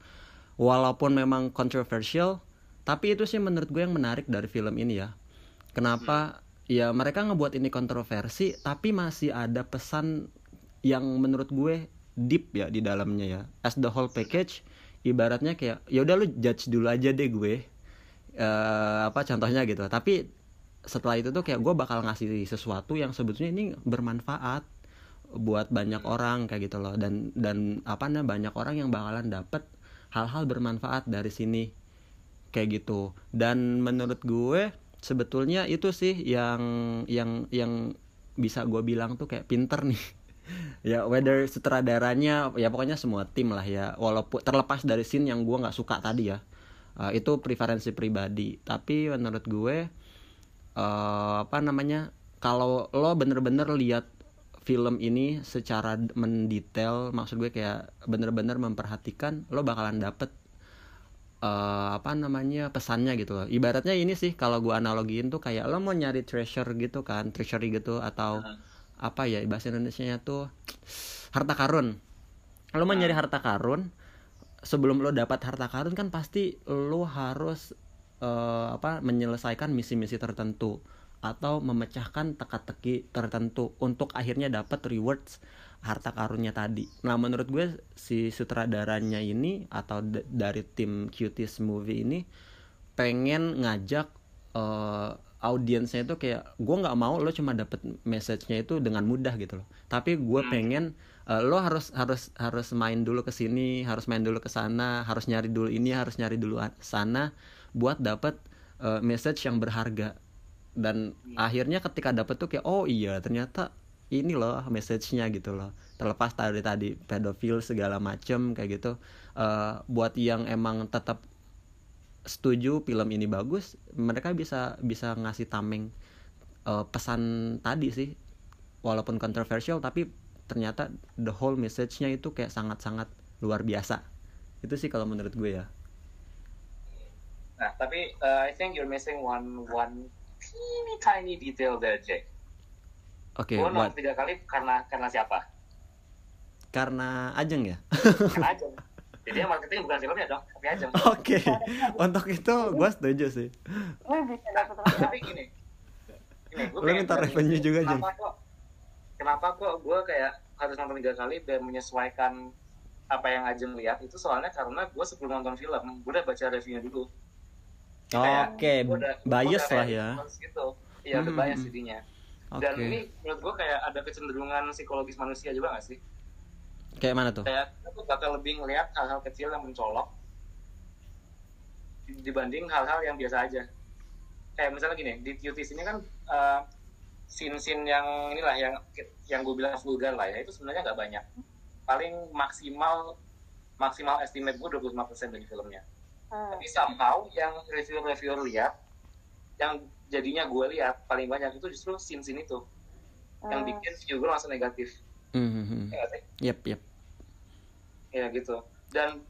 Walaupun memang controversial, tapi itu sih menurut gue yang menarik dari film ini ya. Kenapa? Ya mereka ngebuat ini kontroversi, tapi masih ada pesan yang menurut gue deep ya di dalamnya ya. As the whole package, ibaratnya kayak ya udah lu judge dulu aja deh gue. Eh apa contohnya gitu. Tapi setelah itu tuh kayak gue bakal ngasih sesuatu yang sebetulnya ini bermanfaat buat banyak orang kayak gitu loh. Dan dan apa namanya banyak orang yang bakalan dapet hal-hal bermanfaat dari sini kayak gitu. Dan menurut gue sebetulnya itu sih yang yang yang bisa gue bilang tuh kayak pinter nih. Ya whether sutradaranya ya pokoknya semua tim lah ya. Walaupun terlepas dari scene yang gue nggak suka tadi ya. Uh, itu preferensi pribadi. Tapi menurut gue uh, apa namanya kalau lo bener-bener lihat film ini secara mendetail maksud gue kayak bener-bener memperhatikan lo bakalan dapet eh, apa namanya pesannya gitu loh. Ibaratnya ini sih kalau gue analogiin tuh kayak lo mau nyari treasure gitu kan treasury gitu atau apa ya bahasa Indonesia nya tuh harta karun. Lo mau nyari harta karun sebelum lo dapat harta karun kan pasti lo harus eh, apa menyelesaikan misi-misi tertentu atau memecahkan teka-teki tertentu untuk akhirnya dapat rewards harta karunnya tadi. Nah, menurut gue si sutradaranya ini atau dari tim Cuties movie ini pengen ngajak eh, audiensnya itu kayak gue nggak mau lo cuma dapet message-nya itu dengan mudah gitu loh. Tapi gue pengen eh, lo harus harus harus main dulu ke sini, harus main dulu ke sana, harus nyari dulu ini, harus nyari dulu sana buat dapet eh, message yang berharga. Dan akhirnya ketika dapet tuh kayak oh iya ternyata ini loh message-nya gitu loh. Terlepas dari tadi pedofil segala macem kayak gitu. eh, buat yang emang tetap setuju film ini bagus mereka bisa bisa ngasih tameng eh, pesan tadi sih walaupun kontroversial tapi ternyata the whole message-nya itu kayak sangat-sangat luar biasa itu sih kalau menurut gue ya nah tapi uh, I think you're missing one one teeny tiny detail there Jack. Oke gue what? nonton tiga kali karena karena siapa? Karena ajeng ya? Karena Ajeng. Jadi yang marketing bukan filmnya dong tapi Ajeng. Oke untuk itu gue setuju sih. Gue tapi gini gini gue minta revenue juga, Jeng. kenapa kok kenapa kok gue kayak harus nonton tiga kali dan menyesuaikan apa yang Ajeng lihat? Itu soalnya karena gue sebelum nonton film gue udah baca reviewnya dulu oke udah- gua bias udah lah ya. Gitu. Iya udah Hmm, bias hmm. jadinya. Oke. Dan ini menurut gue kayak ada kecenderungan psikologis manusia juga gak sih? Kayak mana tuh? Kayak kita tuh bakal lebih ngelihat hal-hal kecil yang mencolok dibanding hal-hal yang biasa aja. Kayak misalnya gini di cuties ini kan uh, scene-scene yang inilah yang yang gue bilang vulgar lah ya itu sebenarnya nggak banyak. Paling maksimal maksimal estimate gue 25% dari filmnya Hmm. tapi somehow yang reviewer-reviewer lihat yang jadinya gue lihat paling banyak itu justru scene-scene itu yang Hmm. bikin view gue langsung negatif Hmm, hmm, hmm. ya sih? yep yep ya gitu dan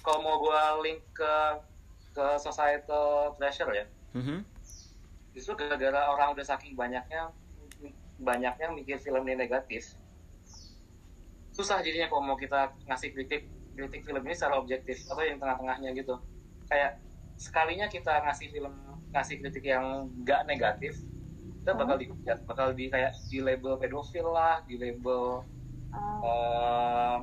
kalau mau gue link ke ke societal pressure ya Mhm. justru gara-gara orang udah saking banyaknya banyaknya mikir film ini negatif susah jadinya kalau mau kita ngasih kritik kritik film ini secara objektif atau yang tengah-tengahnya gitu. Kayak sekalinya kita ngasih film ngasih kritik yang gak negatif kita bakal dihujat bakal di kayak di label pedofil lah di label um,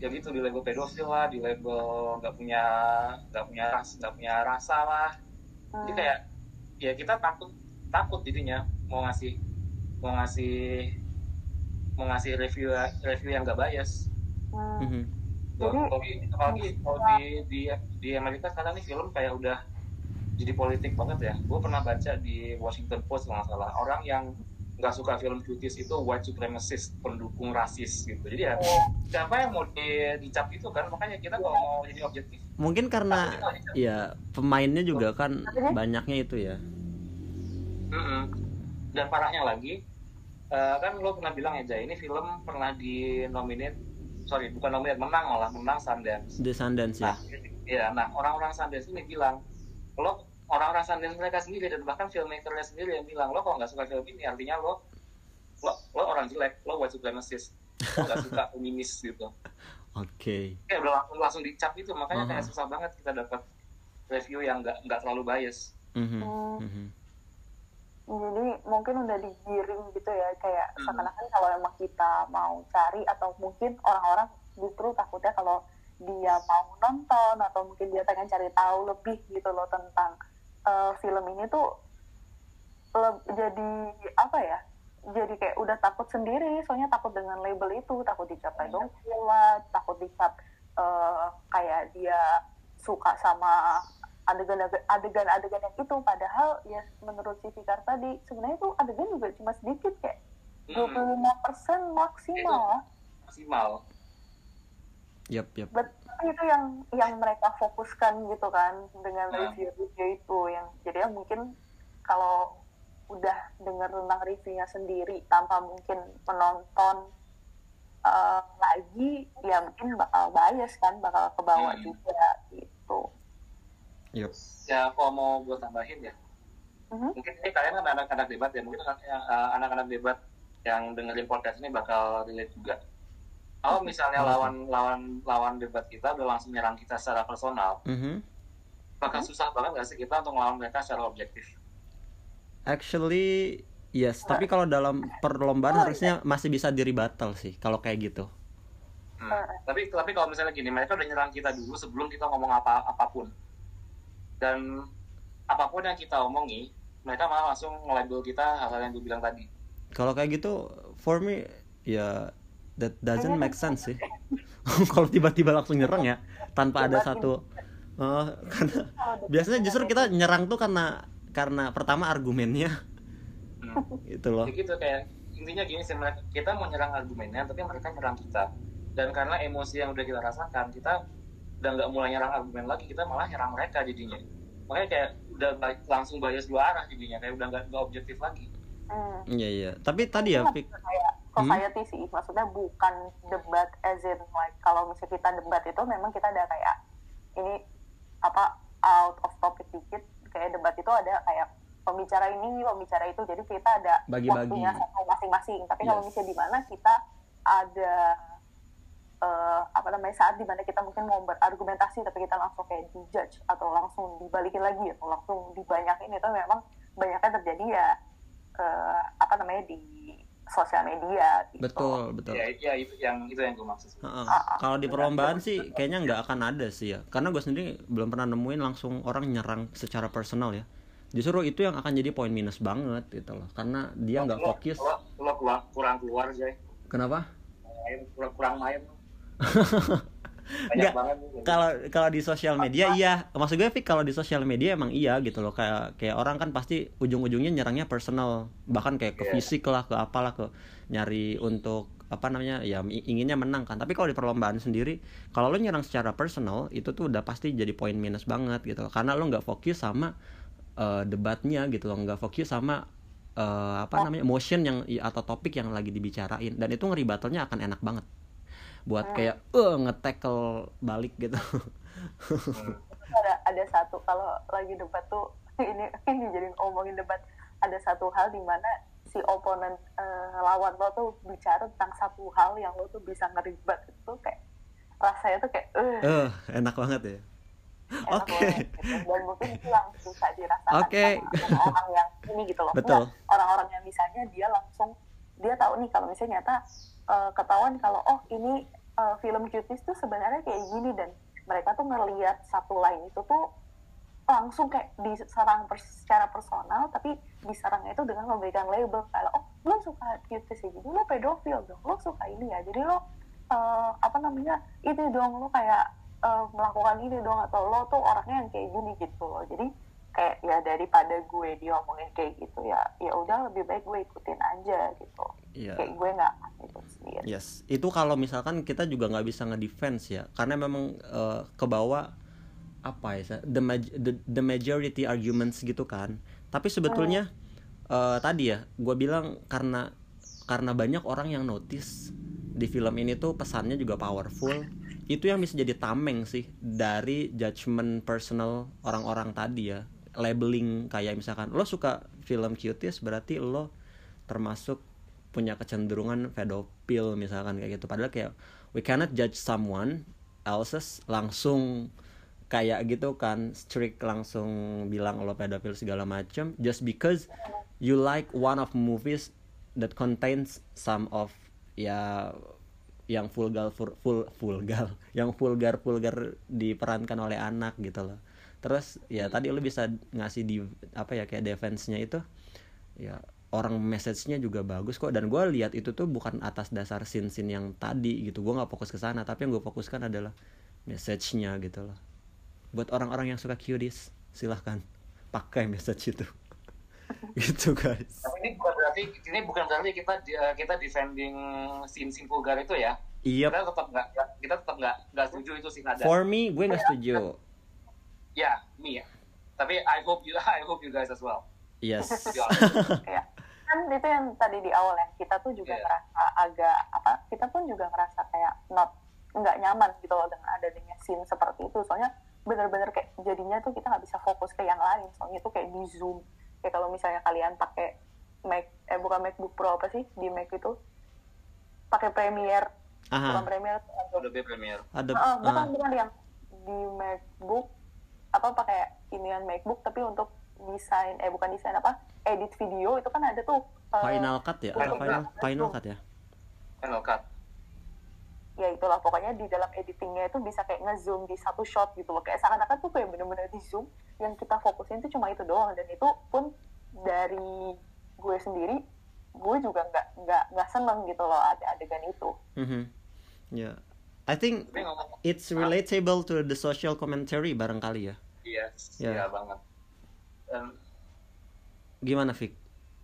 ya gitu di label pedofil lah di label nggak punya nggak punya ras nggak punya rasa lah. Jadi kayak ya kita takut takut jadinya mau ngasih mau ngasih mau ngasih review review yang gak bias. Mhm. Jadi- apalagi kalau di di di Amerika sekarang nih film kayak udah jadi politik banget ya. Gue pernah baca di Washington Post kalau nggak salah. Orang yang nggak suka film cuties itu white supremacist pendukung rasis gitu. Jadi ya siapa yang mau di, dicap itu kan? Makanya kita kalau mau jadi objektif mungkin karena ya pemainnya juga kan Tapi- banyaknya itu ya. Mm-mm. dan parahnya lagi eh, kan lo pernah bilang ya Jay ini film pernah di nominate sorry bukan nominate menang malah menang Sundance The Sundance ya Nah, ya, nah orang-orang Sundance ini bilang, lo orang-orang Sundance mereka sendiri dan bahkan filmmakernya sendiri yang bilang, lo kalau nggak suka film ini artinya lo lo, lo orang jelek, lo white supremacist, lo nggak suka feminis gitu. oke Kayak udah langsung langsung dicap itu, makanya kayak Aha. susah banget kita dapat review yang nggak nggak terlalu bias. Mhm. Hmm. Mhm. Jadi mungkin udah digiring gitu ya kayak Hmm. seakan-akan kalau emang kita mau cari atau mungkin orang-orang justru takutnya kalau dia mau nonton atau mungkin dia pengen cari tahu lebih gitu loh tentang eh, film ini tuh le- jadi apa ya jadi kayak udah takut sendiri soalnya takut dengan label itu takut dicap pedofil lah takut dicap eh, kayak dia suka sama adegan-adegan yang itu padahal ya menurut si Fikar tadi sebenarnya tuh adegan juga cuma sedikit kayak Hmm, 25% maksimal maksimal. Yap, yap. Bet- itu yang yang mereka fokuskan gitu kan dengan Hmm. review-review itu yang jadi ya mungkin kalau udah dengar tentang reviewnya sendiri tanpa mungkin menonton eh, lagi ya mungkin bakal bias kan bakal kebawa Hmm. juga gitu. Yap. Ya kalau mau gue tambahin ya, Mhm. mungkin ini kalian kan anak-anak debat ya, mungkin eh, anak-anak debat yang dengerin podcast ini bakal relate juga. Kalau misalnya tuh? lawan lawan lawan debat kita udah langsung nyerang kita secara personal, Mhm. bakal susah banget gak sih kita untuk melawan mereka secara objektif? Actually yes, tapi kalau dalam perlombaan harusnya masih bisa diri battle sih kalau kayak gitu. Hmm. Tapi tapi kalau misalnya gini, mereka udah nyerang kita dulu sebelum kita ngomong apa apa pun, dan apa pun yang kita omongi, mereka malah langsung nge-label kita hal-hal yang gue bilang tadi. Kalau kayak gitu for me ya that doesn't make sense sih. kalau tiba-tiba langsung nyerang ya tanpa ada satu eh, karena biasanya justru kita nyerang tuh karena karena pertama argumennya Hmm. itu loh. Jadi gitu kayak intinya gini sih kita mau nyerang argumennya tapi mereka nyerang kita dan karena emosi yang udah kita rasakan kita udah nggak mulai nyerang argumen lagi kita malah nyerang mereka jadinya makanya kayak udah ba- langsung bias dua arah jadinya kayak udah nggak nggak objektif lagi Hmm. Iya iya. Tapi tadi ya Fik, kayak society sih maksudnya bukan debat as in like kalau misalnya kita debat itu memang kita ada kayak ini apa out of topic dikit kayak debat itu ada kayak pembicara ini pembicara itu jadi kita ada Bagi-bagi. waktunya satu masing-masing tapi kalau Yes. misalnya di mana kita ada eh, apa namanya saat di mana kita mungkin mau berargumentasi tapi kita langsung kayak dijudge atau langsung dibalikin lagi atau langsung dibanyakin itu memang banyaknya terjadi ya eh, apa namanya di sosial media gitu. betul betul. ya, ya itu yang itu yang gue maksud Heeh. Ah, ah. Kalau di perlombaan sih kayaknya nggak akan ada sih ya. Karena gue sendiri belum pernah nemuin langsung orang nyerang secara personal ya. Justru itu yang akan jadi poin minus banget gitu loh. Karena dia nggak Lo- fokus. lo, lo kurang, kurang keluar Jay Kenapa? kurang main banyak Nggak. banget. Kalau kalau di sosial media iya. Maksud gue Fik kalau di sosial media emang iya gitu loh. Kayak kayak orang kan pasti ujung-ujungnya nyerangnya personal. Bahkan kayak ke Iya. fisik lah, ke apalah ke nyari untuk apa namanya ya inginnya menang kan tapi kalau di perlombaan sendiri kalau lo nyerang secara personal itu tuh udah pasti jadi poin minus banget gitu loh. karena lo nggak fokus sama eh, debatnya gitu loh nggak fokus sama eh, apa namanya motion yang atau topik yang lagi dibicarain dan itu ngeri battle-nya akan enak banget buat kayak eh nge-tackle balik gitu Hmm. ada ada satu kalau lagi debat tuh ini ini jadi ngomongin debat ada satu hal di mana si oponen eh, lawan lo tuh bicara tentang satu hal yang lo tuh bisa ngeribat itu kayak rasanya tuh kayak eh Eh, enak banget ya. Oke. banget gitu. dan mungkin itu yang bisa dirasakan Oke. sama orang yang ini gitu loh Betul. Orang-orang yang misalnya dia langsung dia tahu nih kalau misalnya nyata eh, ketahuan kalau oh ini eh, film cuties tuh sebenarnya kayak gini dan mereka tuh ngelihat satu line itu tuh langsung kayak diserang pers- secara personal tapi diserangnya itu dengan memberikan label kayak oh lo suka cuties ya jadi lo pedofil dong lo suka ini ya jadi lo eh, apa namanya itu dong lo kayak eh, melakukan ini dong atau lo tuh orangnya yang kayak gini gitu loh. Jadi kayak ya daripada gue diomongin kayak gitu ya ya udah lebih baik gue ikutin aja gitu Iya. kayak gue nggak sendiri Yes, itu kalau misalkan kita juga nggak bisa ngedefense ya, karena memang eh, ke bawah apa ya, the, the the majority arguments gitu kan. Tapi sebetulnya eh, tadi ya, gue bilang karena karena banyak orang yang notice di film ini tuh pesannya juga powerful. Itu yang bisa jadi tameng sih dari judgement personal orang-orang tadi ya, labeling kayak misalkan lo suka film cuties berarti lo termasuk punya kecenderungan pedofil misalkan kayak gitu. Padahal kayak we cannot judge someone else's langsung kayak gitu kan strict langsung bilang lo pedofil segala macam just because you like one of movies that contains some of ya yang vulgar full, full vulgar yang vulgar vulgar diperankan oleh anak gitu loh. Terus ya tadi lo bisa ngasih di apa ya kayak defense-nya itu ya orang message-nya juga bagus kok. Dan gue lihat itu tuh bukan atas dasar scene-scene yang tadi gitu. Gue nggak fokus ke sana. Tapi yang gue fokuskan adalah message-nya gitu loh. Buat orang-orang yang suka cuties silahkan pakai message itu. Gitu guys. Tapi ini bukan berarti ini bukan berarti kita di- kita defending scene scene vulgar itu ya. iya Kita tetap nggak kita tetap nggak nggak setuju itu scene ada. for me gue nggak setuju. Ya, me ya. Tapi I hope you I hope you guys as well. Yes. Kayak kan itu yang tadi di awal ya kita tuh juga Iya. ngerasa agak apa kita pun juga ngerasa kayak not nggak nyaman gitu loh dengan adanya scene seperti itu. Soalnya bener-bener kayak jadinya tuh kita nggak bisa fokus ke yang lain. Soalnya itu kayak di zoom. Kayak kalau misalnya kalian pakai Mac eh bukan MacBook Pro apa sih di Mac itu pakai Premiere. Bukan aha Premiere Adobe Premiere. ada Ah, bukan bukan yang di MacBook apa pakai inian MacBook tapi untuk desain eh bukan desain apa edit video itu kan ada tuh eh, final cut ya atau final final cut ya Final Cut. ya itulah pokoknya di dalam editingnya itu bisa kayak ngezoom di satu shot gitu loh kayak seakan-akan tuh kayak bener-bener di zoom yang kita fokusin tuh cuma itu doang dan itu pun dari gue sendiri gue juga nggak nggak nggak seneng gitu loh ada adegan itu Mhm. ya I think it's relatable to the social commentary barangkali ya iya, Ya. iya banget. Dan gimana Fik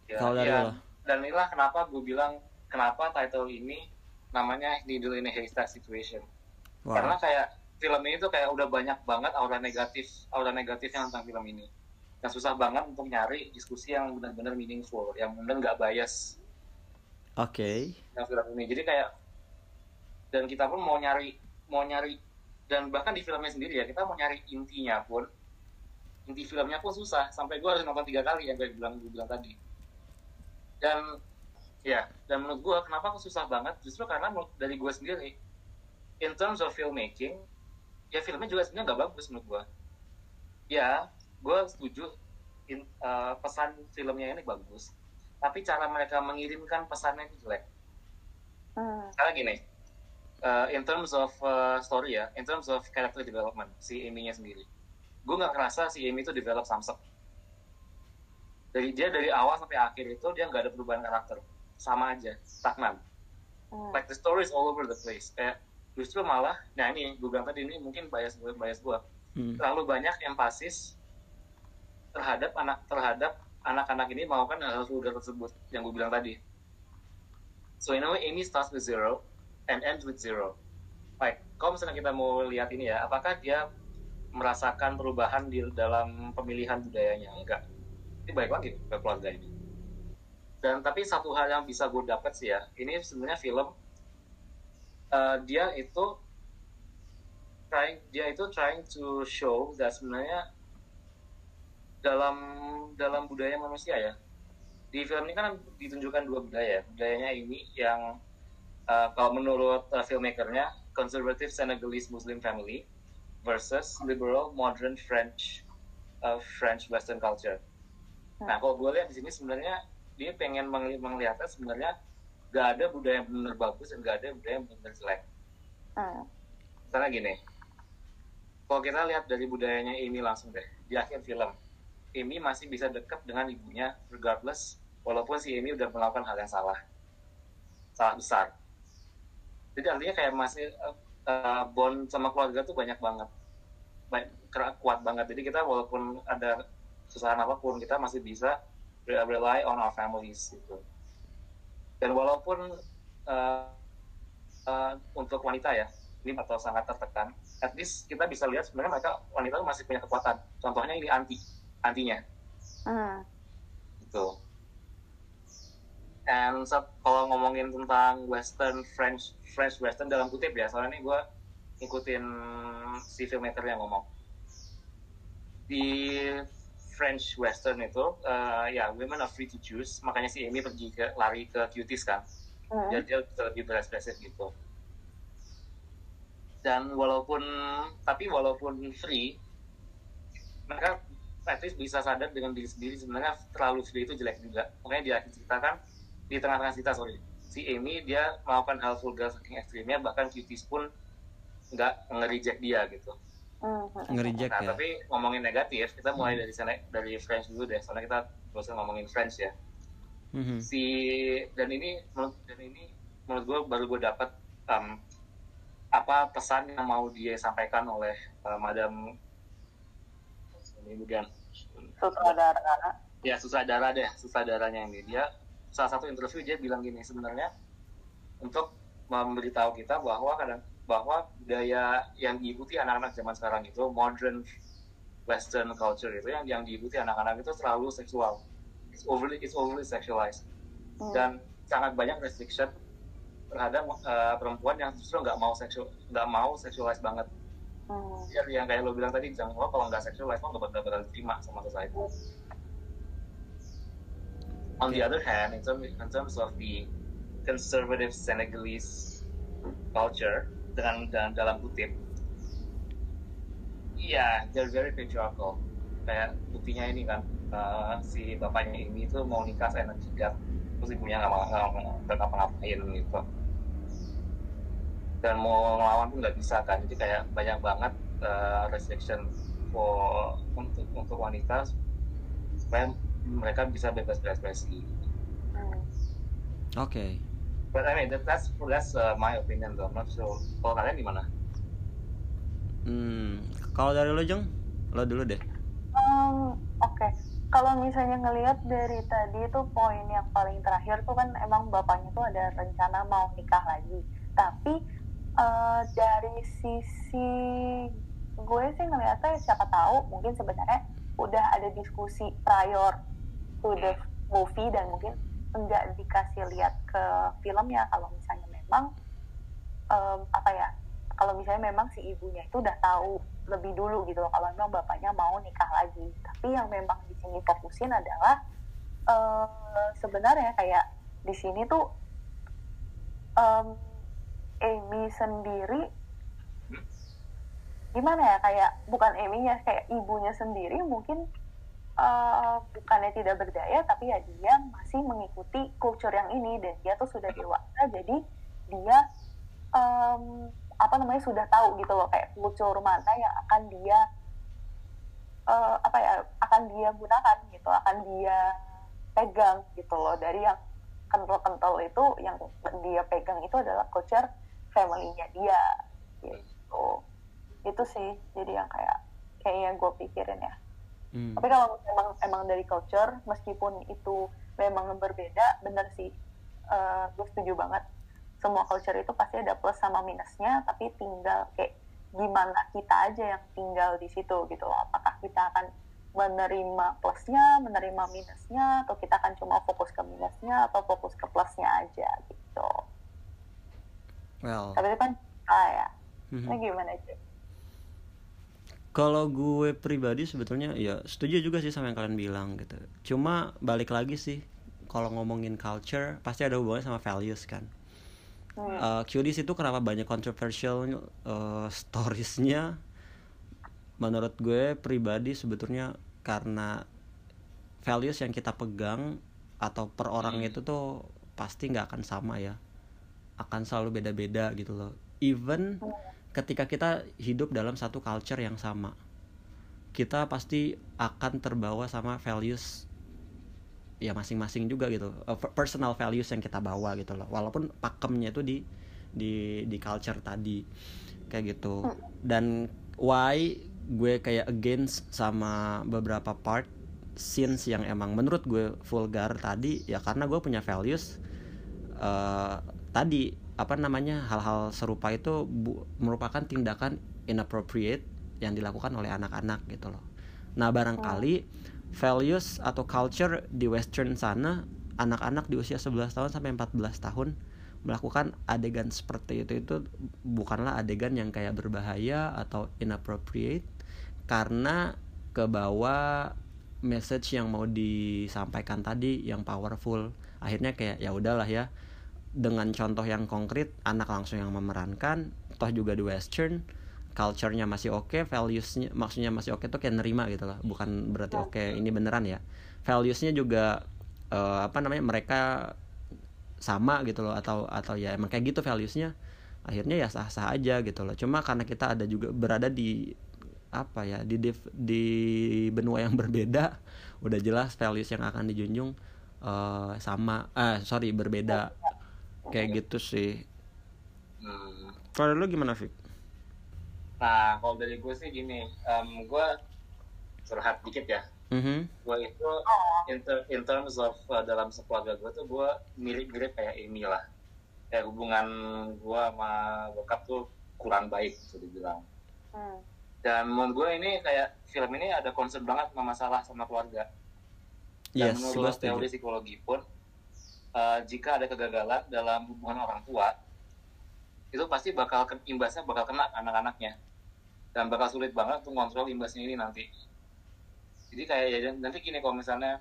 ya, Kalau dari ya. lo? Dan inilah kenapa gue bilang kenapa title ini namanya Needle in a Haystack Situation. Wow. Karena kayak film ini tuh kayak udah banyak banget aura negatif, aura negatifnya tentang film ini. Dan susah banget untuk nyari diskusi yang benar-benar meaningful, yang benar nggak bias Oke. yang film ini. Jadi kayak dan kita pun mau nyari mau nyari dan bahkan di filmnya sendiri ya kita mau nyari intinya pun inti filmnya pun susah. Sampai gue harus nonton tiga kali yang gue bilang gue bilang tadi. Dan ya dan menurut gue kenapa kok susah banget? Justru karena menurut dari gue sendiri in terms of filmmaking ya filmnya juga sebenarnya nggak bagus menurut gue ya gue setuju in- eh, pesan filmnya ini bagus tapi cara mereka mengirimkan pesannya itu jelek. Hmm. karena gini uh, in terms of uh, story ya in terms of character development si Amy-nya sendiri gue nggak ngerasa si Amy itu develop samsek dari dia dari awal sampai akhir itu dia nggak ada perubahan karakter sama aja stagnan Hmm. like the story is all over the place kayak justru malah nah ini gue bilang tadi ini mungkin bias gue bias gue Hmm. terlalu banyak emphasis terhadap anak terhadap anak-anak ini melakukan hal vulgar tersebut yang gue bilang tadi. So in a way, Amy starts with zero and ends with zero. Baik, kalau misalnya kita mau lihat ini ya, apakah dia merasakan perubahan di dalam pemilihan budayanya? Enggak. Ini baik lagi ke keluarga ini. Dan tapi satu hal yang bisa gue dapat sih ya, ini sebenarnya film eh, dia itu trying dia itu trying to show that sebenarnya dalam dalam budaya manusia ya di film ini kan ditunjukkan dua budaya budayanya ini yang uh, kalau menurut uh, filmmakernya conservative Senegalese Muslim family versus liberal modern French uh, French Western culture. Hmm. Nah kalau gue lihat di sini sebenarnya dia pengen mengli melihatnya sebenarnya gak ada budaya yang benar bagus dan gak ada budaya yang benar jelek. Hmm. Karena gini, kalau kita lihat dari budayanya ini langsung deh di akhir film, Amy masih bisa dekat dengan ibunya regardless walaupun si Amy udah melakukan hal yang salah, salah besar. Jadi artinya kayak masih uh, bond sama keluarga tuh banyak banget, baik kuat banget. Jadi kita walaupun ada kesusahan apa pun kita masih bisa rely on our families gitu. Dan walaupun uh, uh, untuk wanita ya ini atau sangat tertekan. At least kita bisa lihat sebenarnya mereka wanita masih punya kekuatan. Contohnya ini anti antinya. Hmm. gitu and so, kalau ngomongin tentang western French French western dalam kutip ya soalnya ini gue ngikutin si filmmaker yang ngomong. Di French Western itu uh, ya women are free to choose. Makanya si Amy pergi ke lari ke cuties kan. Mm. jadi dia lebih berekspresif gitu. Dan walaupun tapi walaupun free mereka at least bisa sadar dengan diri sendiri sebenarnya terlalu free itu jelek juga. Makanya dia cerita kan di tengah-tengah cerita sorry si Amy dia melakukan hal vulgar saking ekstrimnya bahkan cuties pun nggak nge-reject dia gitu Mm-hmm. ngerijek nah, ya. tapi ngomongin negatif kita mulai dari sana dari French dulu deh soalnya kita terus ngomongin French ya mm-hmm. si dan ini menurut dan ini menurut gue baru gue dapat um, apa pesan yang mau dia sampaikan oleh uh, Madam ini bukan sutradara ya sutradara deh sutradaranya ini dia salah satu interview dia bilang gini sebenarnya untuk memberitahu kita bahwa kadang bahwa budaya yang diikuti anak-anak zaman sekarang itu modern Western culture itu yang yang diikuti anak-anak itu terlalu seksual, it's overly it's overly sexualized hmm. dan sangat banyak restriction terhadap uh, perempuan yang justru nggak mau seksual nggak mau sexualized banget. Hmm. Ya, yang kayak lo bilang tadi jangan lo kalau nggak sexualized lo nggak bakal bakal diterima sama society. On the other hand, in terms in terms of the conservative Senegalese culture, dengan dalam, dalam kutip iya yeah, they're very patriarchal. Kayak buktinya ini kan uh, si bapaknya ini tuh mau nikah saya jidat terus ibunya nggak mau nggak ngapa-ngapain gitu. Dan mau ngelawan pun nggak bisa kan jadi kayak banyak banget uh, restriction for untuk untuk wanita supaya mereka bisa bebas berekspresi. Oke. Okay. But I mean that, that's that's uh, my opinion though. I'm not sure. Kalau kalian gimana? Hmm, kalau dari lo Jeng, lo dulu deh. Um, Oke, okay. kalau misalnya ngelihat dari tadi itu poin yang paling terakhir tuh kan emang bapaknya tuh ada rencana mau nikah lagi. Tapi uh, dari sisi gue sih ngeliatnya siapa tahu mungkin sebenarnya udah ada diskusi prior to the movie dan mungkin enggak dikasih lihat ke filmnya kalau misalnya memang um, apa ya kalau misalnya memang si ibunya itu udah tahu lebih dulu gitu loh kalau memang bapaknya mau nikah lagi. Tapi yang memang di sini fokusin adalah uh, sebenarnya kayak di sini tuh um, Amy sendiri gimana ya kayak bukan Amy-nya kayak ibunya sendiri mungkin uh, bukannya tidak berdaya tapi ya dia masih mengikuti culture yang ini dan dia tuh sudah dewasa jadi dia um, apa namanya sudah tahu gitu loh kayak culture mana yang akan dia uh, apa ya akan dia gunakan gitu akan dia pegang gitu loh. Dari yang kental-kental itu yang dia pegang itu adalah culture family-nya dia gitu. Itu sih jadi yang kayak kayaknya gue pikirin ya Hmm. Tapi kalau memang emang dari culture, meskipun itu memang berbeda, bener sih, uh, gue setuju banget. Semua culture itu pasti ada plus sama minusnya, tapi tinggal kayak gimana kita aja yang tinggal di situ gitu loh. Apakah kita akan menerima plusnya, menerima minusnya, atau kita akan cuma fokus ke minusnya atau fokus ke plusnya aja gitu. Well. Tapi itu kan ah ya. Ini gimana sih? Kalau gue pribadi sebetulnya ya setuju juga sih sama yang kalian bilang gitu. Cuma balik lagi sih kalau ngomongin culture pasti ada hubungannya sama values kan. Hmm. uh, Cuties itu kenapa banyak controversial uh, storiesnya? Menurut gue pribadi sebetulnya karena values yang kita pegang atau per orang Hmm. itu tuh pasti nggak akan sama ya. Akan selalu beda-beda gitu loh. Even ketika kita hidup dalam satu culture yang sama kita pasti akan terbawa sama values ya masing-masing juga gitu uh, per- personal values yang kita bawa gitu loh. Walaupun pakemnya itu di di di culture tadi kayak gitu. Dan why gue kayak against sama beberapa part scenes yang emang menurut gue vulgar tadi ya karena gue punya values eh, tadi apa namanya hal-hal serupa itu bu- merupakan tindakan inappropriate yang dilakukan oleh anak-anak gitu loh. Nah barangkali values atau culture di western sana anak-anak di usia 11 tahun sampai 14 tahun melakukan adegan seperti itu itu bukanlah adegan yang kayak berbahaya atau inappropriate karena ke bawah message yang mau disampaikan tadi yang powerful akhirnya kayak ya udahlah ya dengan contoh yang konkret anak langsung yang memerankan toh juga di western culture-nya masih oke values-nya maksudnya masih oke tuh kayak nerima gitu loh bukan berarti oke ini beneran ya. Values-nya juga eh, apa namanya mereka sama gitu loh atau atau ya emang kayak gitu values-nya akhirnya ya sah-sah aja gitu loh. Cuma karena kita ada juga berada di apa ya di div- di benua yang berbeda udah jelas values yang akan dijunjung eh, sama ah sorry berbeda kayak gitu sih Hmm. kalau lu gimana Fik? Nah, kalau dari gue sih gini, em, gue curhat dikit ya. Mhm. Gue itu in, ter- in terms of uh, dalam sekeluarga gue tuh gue mirip-mirip kayak Amy lah. Kayak hubungan gue sama bokap tuh kurang baik bisa dibilang. Hmm. Dan menurut gue ini kayak film ini ada concern banget sama masalah sama keluarga. Dan Yes, menurut teori psikologi pun, uh, jika ada kegagalan dalam hubungan orang tua, itu pasti bakal ke- imbasnya bakal kena ke anak-anaknya. Dan bakal sulit banget untuk ngontrol imbasnya ini nanti. Jadi kayak ya, nanti gini kalau misalnya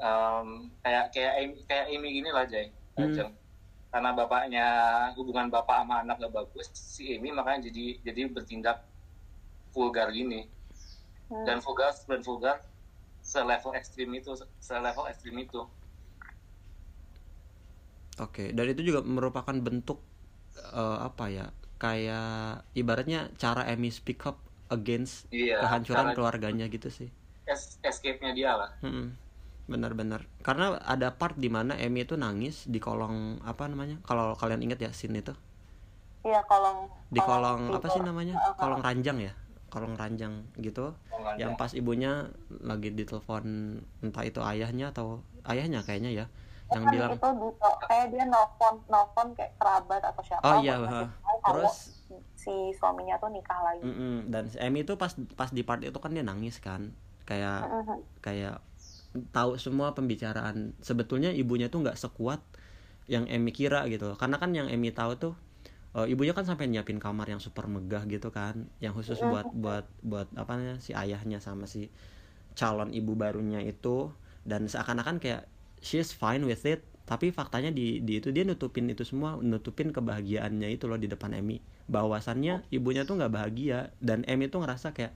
um, kayak kayak Amy, kayak Amy gini lah Jay, Hmm. Karena bapaknya hubungan bapak sama anak gak bagus, si Amy makanya jadi jadi bertindak vulgar gini Hmm. dan vulgar dan vulgar selevel ekstrim itu selevel ekstrim itu Oke, dan itu juga merupakan bentuk eh, apa ya? Kayak ibaratnya cara Amy speak up against Iya, kehancuran cara- keluarganya gitu sih. es- escape-nya dia lah Mm-mm. Benar-benar. Karena ada part di mana Amy itu nangis di kolong apa namanya? Kalau kalian ingat ya scene itu. Iya kolong Di kolong apa sih namanya? Uh, Kolong ranjang ya? Kolong ranjang gitu. Yang pas ibunya lagi ditelepon entah itu ayahnya atau ayahnya kayaknya ya. Yang kan bilang itu kayak dia nelfon nelfon kayak kerabat atau siapa Oh, iya, kalau Terus si suaminya tuh nikah lagi. Mm-mm. dan si Amy itu pas pas di part itu kan dia nangis kan. Kayak Mhm. kayak tahu semua pembicaraan. Sebetulnya ibunya tuh nggak sekuat yang Amy kira gitu karena kan yang Amy tahu tuh eh, ibunya kan sampai nyiapin kamar yang super megah gitu kan. Yang khusus buat buat buat apa namanya si ayahnya sama si calon ibu barunya itu. Dan seakan-akan kayak she's fine with it. Tapi faktanya di, di itu dia nutupin itu semua nutupin kebahagiaannya itu loh di depan Emmy. Bahwasannya ibunya tuh nggak bahagia dan Emmy tuh ngerasa kayak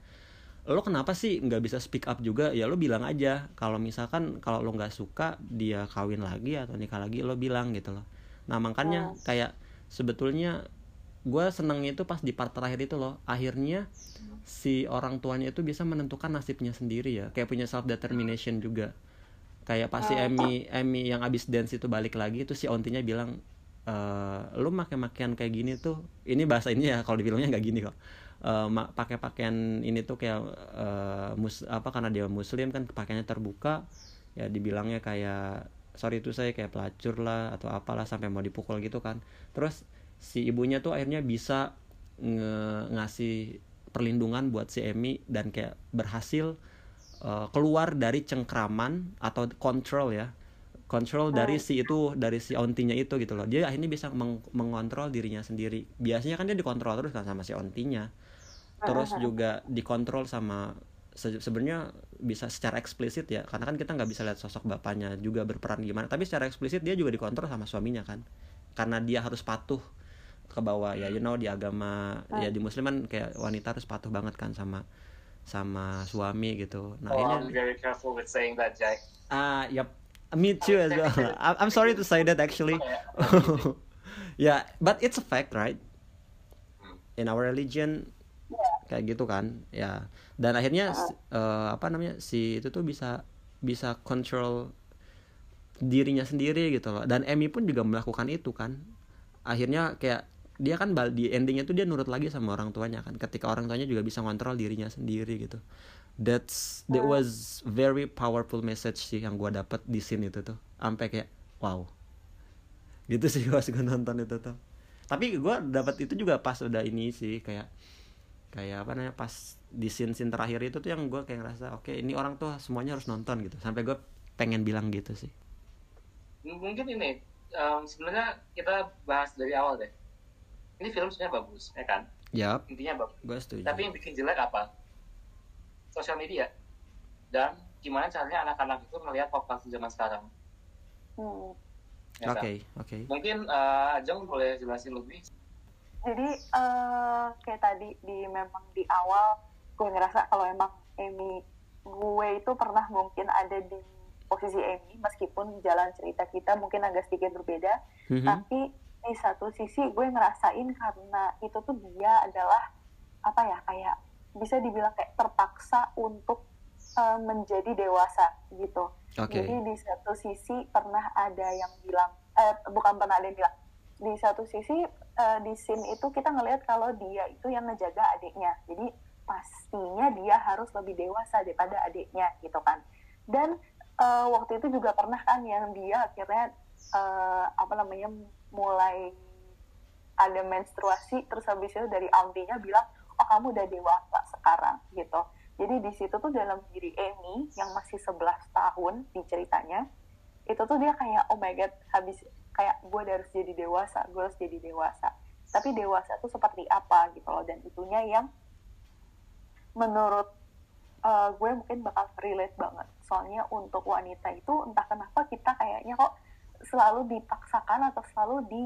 lo kenapa sih nggak bisa speak up juga? Ya lo bilang aja kalau misalkan kalau lo nggak suka dia kawin lagi atau nikah lagi lo bilang gitu loh. Nah makanya kayak sebetulnya gue seneng itu pas di part terakhir itu loh. Akhirnya si orang tuanya itu bisa menentukan nasibnya sendiri ya. Kayak punya self determination juga kayak pas si Emmy Emmy yang abis dance itu balik lagi itu si ontinya bilang eh lu make-makean kayak gini tuh ini bahasa ini ya kalau di filmnya nggak gini kok. Ma- pakai pakaian ini tuh kayak eh, mus apa karena dia muslim kan pakaiannya terbuka. Ya dibilangnya kayak sorry itu saya kayak pelacur lah atau apalah sampai mau dipukul gitu kan. Terus si ibunya tuh akhirnya bisa nge- ngasih perlindungan buat si Emmy dan kayak berhasil uh, keluar dari cengkraman atau kontrol ya. Kontrol dari si itu dari si ontinya itu gitu loh. Dia akhirnya bisa meng- mengontrol dirinya sendiri. Biasanya kan dia dikontrol terus kan sama si ontinya. Terus juga dikontrol sama se- sebenarnya bisa secara eksplisit ya. Karena kan kita nggak bisa lihat sosok bapaknya juga berperan gimana. Tapi secara eksplisit dia juga dikontrol sama suaminya kan. Karena dia harus patuh ke bawah ya you know di agama ya di muslim kan kayak wanita harus patuh banget kan sama sama suami gitu. Nah Oh, ini I'm very careful with saying that, Jack. ah yep. Me too as well. I'm I'm sorry to say that actually. Yeah. But it's a fact right? In our religion kayak gitu kan? Ya dan akhirnya eh, apa namanya si itu tuh bisa bisa control dirinya sendiri gitu loh. Dan Emmy pun juga melakukan itu kan. Akhirnya kayak dia kan di endingnya tuh dia nurut lagi sama orang tuanya kan ketika orang tuanya juga bisa ngontrol dirinya sendiri gitu. That's that was very powerful message sih yang gua dapat di scene itu tuh. Sampai kayak wow. Gitu sih pas gue nonton itu tuh. Tapi gua dapat itu juga pas udah ini sih kayak kayak apa namanya pas di scene scene terakhir itu tuh yang gue kayak ngerasa oke ini orang tuh semuanya harus nonton gitu. Sampai gue pengen bilang gitu sih. Mungkin ini, um, sebenarnya kita bahas dari awal deh. Ini film sebenarnya bagus, ya kan? yap Intinya bagus. gue setuju Tapi yang bikin jelek apa? Sosial media. Dan gimana caranya anak-anak itu melihat pop culture zaman sekarang. Hmm. Ya oke kan? oke Mungkin uh, Jong boleh jelasin lebih. Jadi eh, kayak tadi di memang di awal gue ngerasa kalau emang Amy gue itu pernah mungkin ada di posisi Amy meskipun jalan cerita kita mungkin agak sedikit berbeda Mhm. tapi di satu sisi gue ngerasain karena itu tuh dia adalah apa ya kayak bisa dibilang kayak terpaksa untuk eh, menjadi dewasa gitu oke jadi di satu sisi pernah ada yang bilang, eh, bukan pernah ada yang bilang, di satu sisi eh, di scene itu kita ngelihat kalau dia itu yang ngejaga adiknya. Jadi pastinya dia harus lebih dewasa daripada adiknya gitu kan. Dan eh, waktu itu juga pernah kan yang dia akhirnya eh, apa namanya mulai ada menstruasi terus habis itu dari Aldinya bilang oh kamu udah dewasa sekarang gitu. Jadi di situ tuh dalam diri Amy yang masih 11 tahun di ceritanya itu tuh dia kayak oh my god habis kayak gue harus jadi dewasa gue harus jadi dewasa. Tapi dewasa tuh seperti apa gitu loh dan itunya yang menurut uh, gue mungkin bakal relate banget. Soalnya untuk wanita itu entah kenapa kita kayaknya kok selalu dipaksakan atau selalu di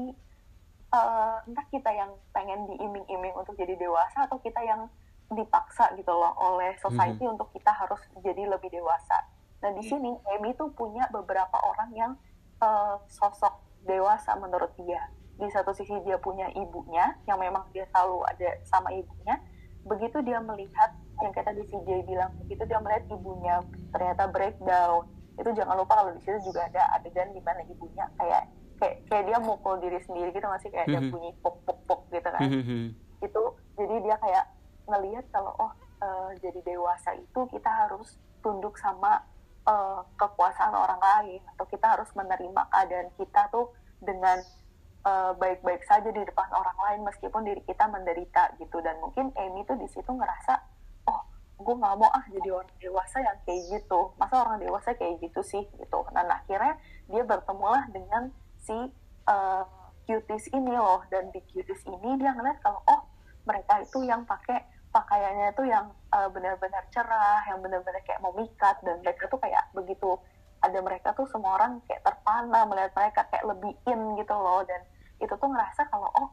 uh, entah kita yang pengen diiming-iming untuk jadi dewasa atau kita yang dipaksa gitu loh oleh society untuk kita harus jadi lebih dewasa. Nah di sini Amy tuh punya beberapa orang yang uh, sosok dewasa menurut dia. Di satu sisi dia punya ibunya yang memang dia selalu ada sama ibunya. Begitu dia melihat yang kayak tadi CJ bilang, begitu dia melihat ibunya ternyata breakdown. Itu jangan lupa kalau di situ juga ada adegan di mana ibunya kayak kayak kayak dia mukul diri sendiri gitu masih kayak dia Mhm. bunyi pok pok pok gitu kan Mhm. itu jadi dia kayak ngelihat kalau oh eh, jadi dewasa itu kita harus tunduk sama eh, kekuasaan orang lain atau kita harus menerima keadaan kita tuh dengan eh, baik-baik saja di depan orang lain meskipun diri kita menderita gitu dan mungkin Amy tuh di situ ngerasa gue nggak mau ah jadi orang dewasa yang kayak gitu. Masa orang dewasa kayak gitu sih gitu. Dan akhirnya dia bertemulah dengan si eh, cuties ini loh. Dan di cuties ini dia ngeliat kalau oh mereka itu yang pakai pakaiannya itu yang eh, benar-benar cerah yang benar-benar kayak memikat dan mereka tuh kayak begitu. Ada mereka tuh semua orang kayak terpana melihat mereka kayak lebih in gitu loh. Dan itu tuh ngerasa kalau oh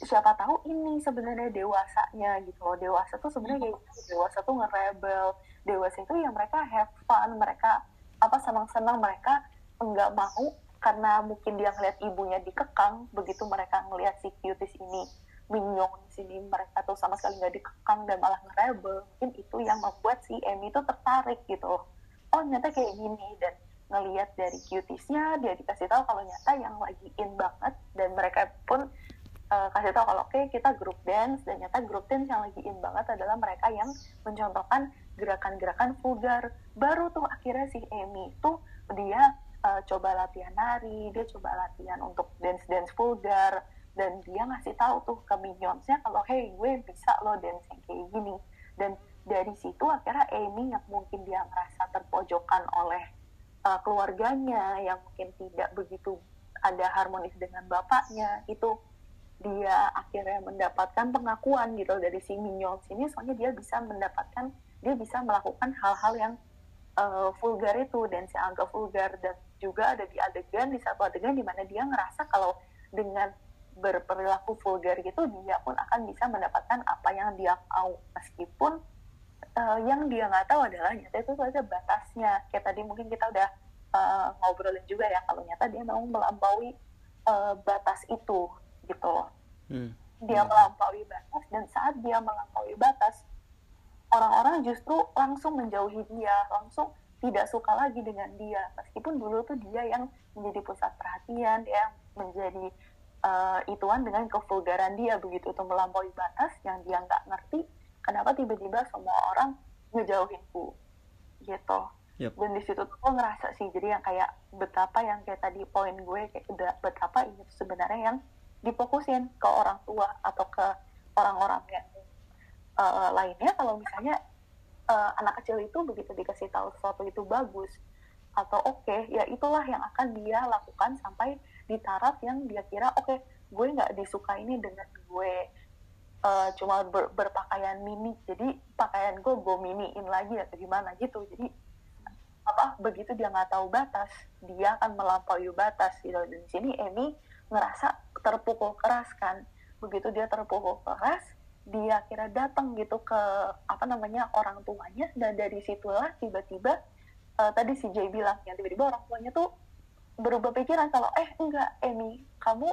siapa tahu ini sebenarnya dewasanya gitu loh. Dewasa tuh sebenarnya kayak gitu. dewasa tuh nge-rebel. Dewasa itu yang mereka have fun mereka apa senang-senang mereka enggak mau karena mungkin dia ngeliat ibunya dikekang begitu mereka ngeliat si cuties ini minyong di sini mereka tuh sama sekali nggak dikekang dan malah nge-rebel. Mungkin itu yang membuat si Amy tuh tertarik gitu loh. Oh ternyata kayak gini. Dan ngeliat dari cutiesnya dia dikasih tahu kalau nyata yang lagi in banget dan mereka pun uh, kasih tahu kalau oke kita grup dance dan nyata grup dance yang lagi in banget adalah mereka yang mencontohkan gerakan-gerakan vulgar. Baru tuh akhirnya si Amy itu dia uh, coba latihan nari dia coba latihan untuk dance dance vulgar dan dia ngasih tahu tuh ke minionsnya kalau hey gue bisa lo dance yang kayak gini. Dan dari situ akhirnya Amy yang mungkin dia ngerasa terpojokan oleh uh, keluarganya yang mungkin tidak begitu ada harmonis dengan bapaknya. Itu dia akhirnya mendapatkan pengakuan gitu dari si Minions ini soalnya dia bisa mendapatkan dia bisa melakukan hal-hal yang uh, vulgar itu. Dan si agak vulgar dan juga ada di adegan di satu adegan di mana dia ngerasa kalau dengan berperilaku vulgar gitu dia pun akan bisa mendapatkan apa yang dia mau. Meskipun uh, yang dia nggak tahu adalah nyata itu ada batasnya. Kayak tadi mungkin kita udah uh, ngobrolin juga ya kalau nyata dia mau melampaui uh, batas itu gitu hmm. dia melampaui batas dan saat dia melampaui batas orang-orang justru langsung menjauhi dia langsung tidak suka lagi dengan dia meskipun dulu tuh dia yang menjadi pusat perhatian dia yang menjadi uh, ituan dengan kevulgaran dia begitu tuh melampaui batas yang dia nggak ngerti kenapa tiba-tiba semua orang ngejauhinku gitu yep. dan di situ tuh gue ngerasa sih jadi yang kayak betapa yang kayak tadi poin gue kayak udah betapa ini sebenarnya yang difokusin ke orang tua atau ke orang-orang yang uh, lainnya. Kalau misalnya uh, anak kecil itu begitu dikasih tahu sesuatu itu bagus atau oke okay, ya itulah yang akan dia lakukan sampai di taraf yang dia kira oke okay, gue nggak disuka ini dengan gue. Uh, cuma ber, berpakaian mini. Jadi pakaian gue gue miniin lagi atau gimana gitu. Jadi apa begitu dia nggak tahu batas dia akan melampaui batas gitu. Dan di sini Amy ngerasa terpukul keras kan. Begitu dia terpukul keras dia kira datang gitu ke apa namanya orang tuanya. Dan dari situlah tiba-tiba uh, tadi si Jay bilang yang tiba-tiba orang tuanya tuh berubah pikiran kalau eh enggak Amy kamu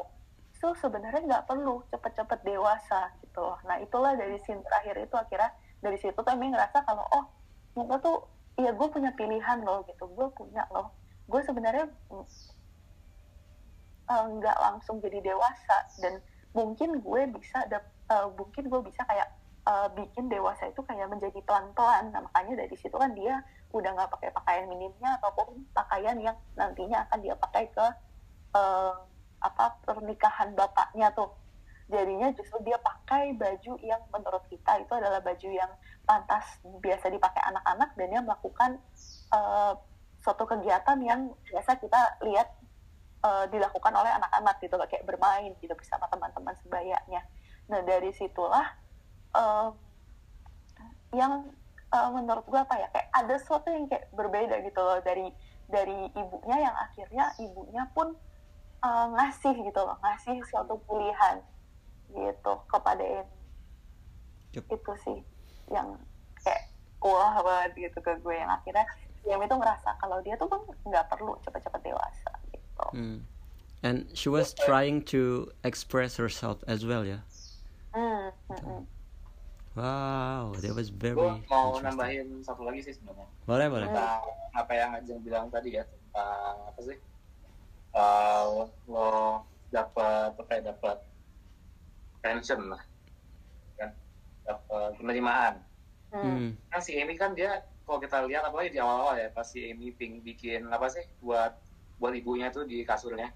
tuh sebenarnya nggak perlu cepet-cepet dewasa gitu. Loh. Nah itulah dari scene terakhir itu akhirnya dari situ tuh ngerasa kalau oh ternyata tuh iya gue punya pilihan loh gitu. Gue punya loh. Gue sebenarnya nggak uh, langsung jadi dewasa. Dan mungkin gue bisa uh, mungkin gue bisa kayak uh, bikin dewasa itu kayak menjadi pelan-pelan. Nah makanya dari situ kan dia udah nggak pakai pakaian minimnya ataupun pakaian yang nantinya akan dia pakai ke uh, apa pernikahan bapaknya tuh. Jadinya justru dia pakai baju yang menurut kita itu adalah baju yang pantas biasa dipakai anak-anak dan dia melakukan uh, suatu kegiatan yang biasa kita lihat uh, dilakukan oleh anak-anak gitu kayak bermain gitu bersama teman-teman sebayanya. Nah dari situlah uh, yang uh, menurut gue apa ya kayak ada sesuatu yang kayak berbeda gitu loh dari dari ibunya yang akhirnya ibunya pun uh, ngasih gitu loh ngasih suatu pilihan gitu kepada yep. itu sih yang kayak wah banget gitu ke gue yang akhirnya dia itu ngerasa kalau dia tuh kan nggak perlu cepet-cepet dewasa gitu mm. and she was trying to express herself as well ya mm, mm, mm. Wow, that was very. Gue mau nambahin satu lagi sih sebenarnya. Boleh, boleh. Tentang apa yang Ajeng bilang tadi ya tentang apa sih? uh, lo dapat kayak dapat pension lah kan dapat penerimaan hmm. kan si Amy kan dia kalau kita lihat apalagi di awal-awal ya pas si Amy ping bikin apa sih buat buat ibunya tuh di kasurnya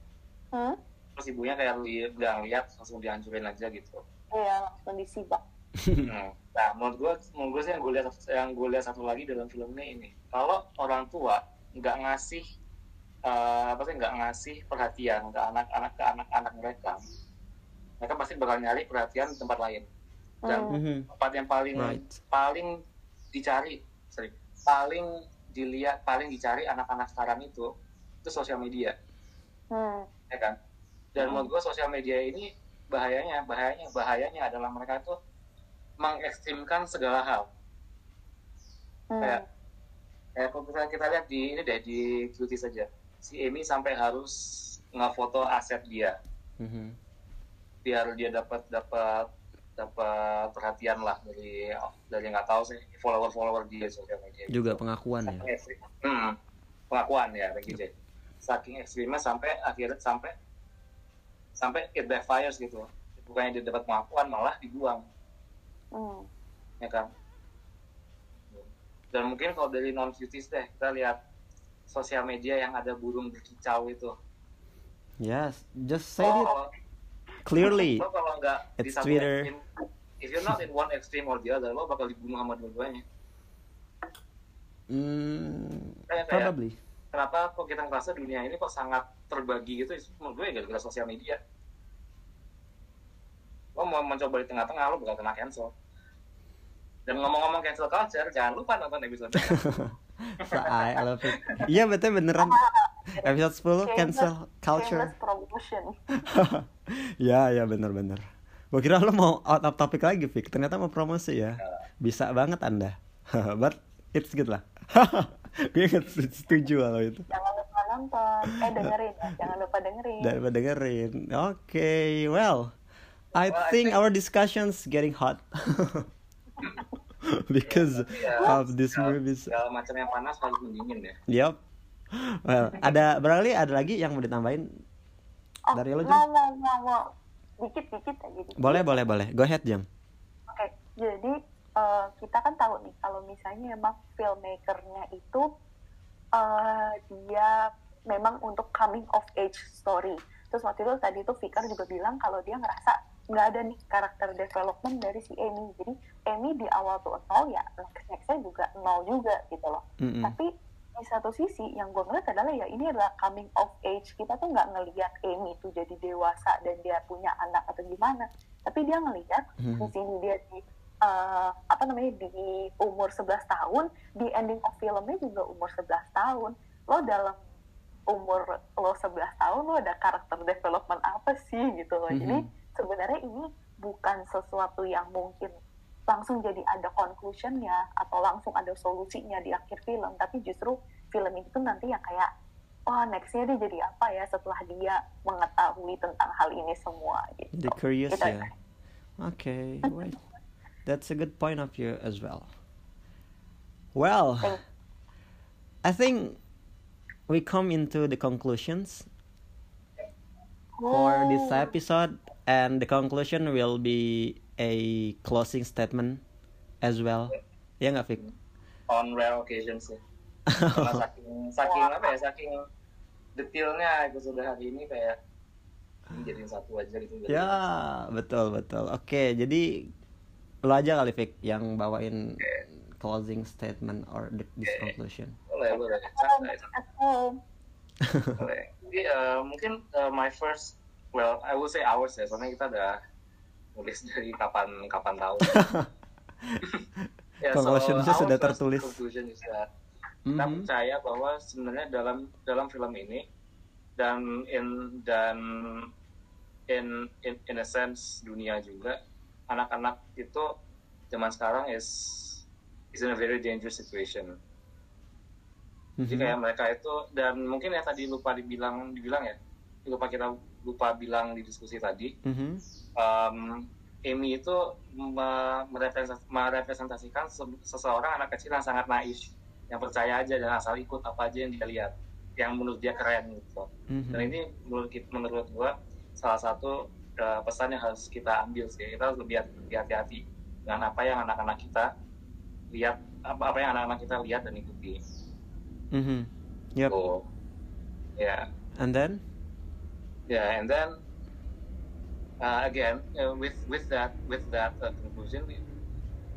hmm? terus ibunya kayak li, nggak lihat langsung dihancurin aja gitu iya langsung disibak hmm. nah menurut gue menurut gue sih yang gue lihat yang gue lihat satu lagi dalam filmnya ini kalau orang tua nggak ngasih uh, apa sih nggak ngasih perhatian ke anak-anak ke anak-anak mereka mereka pasti bakal nyari perhatian di tempat lain dan mm-hmm. tempat yang paling right. paling dicari sorry, paling dilihat paling dicari anak-anak sekarang itu itu sosial media mm. ya kan dan mm. menurut gue sosial media ini bahayanya bahayanya bahayanya adalah mereka itu mengekstrimkan segala hal mm. kayak kayak kalau misalnya kita lihat di ini deh di cuti saja si Amy sampai harus ngefoto aset dia mm-hmm. biar dia dapat dapat dapat perhatian lah dari dari nggak tahu sih follower follower dia sosial media juga pengakuan ya hmm, pengakuan ya begitu yep. Saking ekstrimnya sampai akhirnya sampai sampai it backfires gitu bukannya dia dapat pengakuan malah dibuang mm. ya kan dan mungkin kalau dari non cuties deh kita lihat sosial media yang ada burung berkicau itu. Yes, just say oh, it clearly. Lo kalau nggak di satu Twitter. Extreme, if you're not in one extreme or the other, lo bakal dibunuh sama dua-duanya. Hmm, kayak, probably. Kenapa kok kita ngerasa dunia ini kok sangat terbagi gitu? Menurut gue ya gara-gara sosial media. Lo mau mencoba di tengah-tengah, lo bakal kena cancel. dan ngomong-ngomong cancel culture jangan lupa nonton episode I love it. Iya betul beneran. Episode 10 cancel culture. ya ya bener-bener Gua kira lo mau out of topic lagi Vic. Ternyata mau promosi ya. Bisa banget anda. But it's good lah gue inget setuju kalau itu Jangan lupa nonton. Eh dengerin ya. Jangan lupa dengerin. daripada dengerin oke well I Well, I think think- our discussions getting hot because Iya. of this Segala- movies segala macam yang panas harus mendingin ya Yup. Well, ada barangkali ada lagi yang mau ditambahin? Oh, Dari lo, mau, mau, mau. Dikit, dikit aja. Dikit. Boleh, boleh, boleh. Go ahead, Jeng. Oke, jadi eh, kita kan tahu nih kalau misalnya emang filmmakernya itu eh, dia memang untuk coming of age story. Terus waktu itu tadi itu Fikar juga bilang kalau dia ngerasa nggak ada nih karakter development dari si Amy. Jadi Amy di awal tuh nol ya, next nextnya juga nol juga gitu loh. Mm-mm. Tapi di satu sisi yang gue ngeliat adalah ya ini adalah coming of age. Kita tuh nggak ngelihat Amy tuh jadi dewasa dan dia punya anak atau gimana. Tapi dia ngelihat Hmm. di sini dia di eh, apa namanya di umur 11 tahun, di ending of filmnya juga umur 11 tahun. Lo dalam umur lo 11 tahun lo ada karakter development apa sih gitu loh. Jadi Mhm. sebenarnya ini bukan sesuatu yang mungkin langsung jadi ada conclusionnya atau langsung ada solusinya di akhir film tapi justru film itu nanti yang kayak oh nextnya dia jadi apa ya setelah dia mengetahui tentang hal ini semua gitu Jadi curious Itu ya. Okay, wait. That's a good point of view as well. Well, I think we come into the conclusions for this episode, and the conclusion will be a closing statement as well. Ya nggak, Vic? on rare occasions ya karena saking saking apa ya saking detailnya episode hari ini kayak jadiin satu aja gitu Ya, betul betul. Oke, jadi lo aja kali Vic yang bawain closing statement or the, this conclusion. boleh boleh boleh jadi eh, mungkin eh, my first well I will say ours ya soalnya kita udah nulis dari kapan kapan tahu Ya, so Conclusion-nya our sudah tertulis. conclusion is that kita Mhm. percaya bahwa sebenarnya dalam dalam film ini dan in dan in in in a sense dunia juga anak-anak itu zaman sekarang is is in a very dangerous situation. Jadi Mhm. kayak mereka itu dan mungkin ya tadi lupa dibilang dibilang ya lupa kita lupa bilang di diskusi tadi Mhm. um, Amy itu me- merepresent- merepresentasikan se- seseorang anak kecil yang sangat naif, yang percaya aja dan asal ikut apa aja yang dia lihat, yang menurut dia keren gitu. Mhm. Dan ini menurut menurut gua salah satu uh, pesan yang harus kita ambil sih. Kita harus lebih hati- lebih hati-hati dengan apa yang anak-anak kita lihat, apa apa yang anak-anak kita lihat dan ikuti. Mhm. Yep. So, ya. And then? Yeah, and then uh, again uh, with with that with that uh, conclusion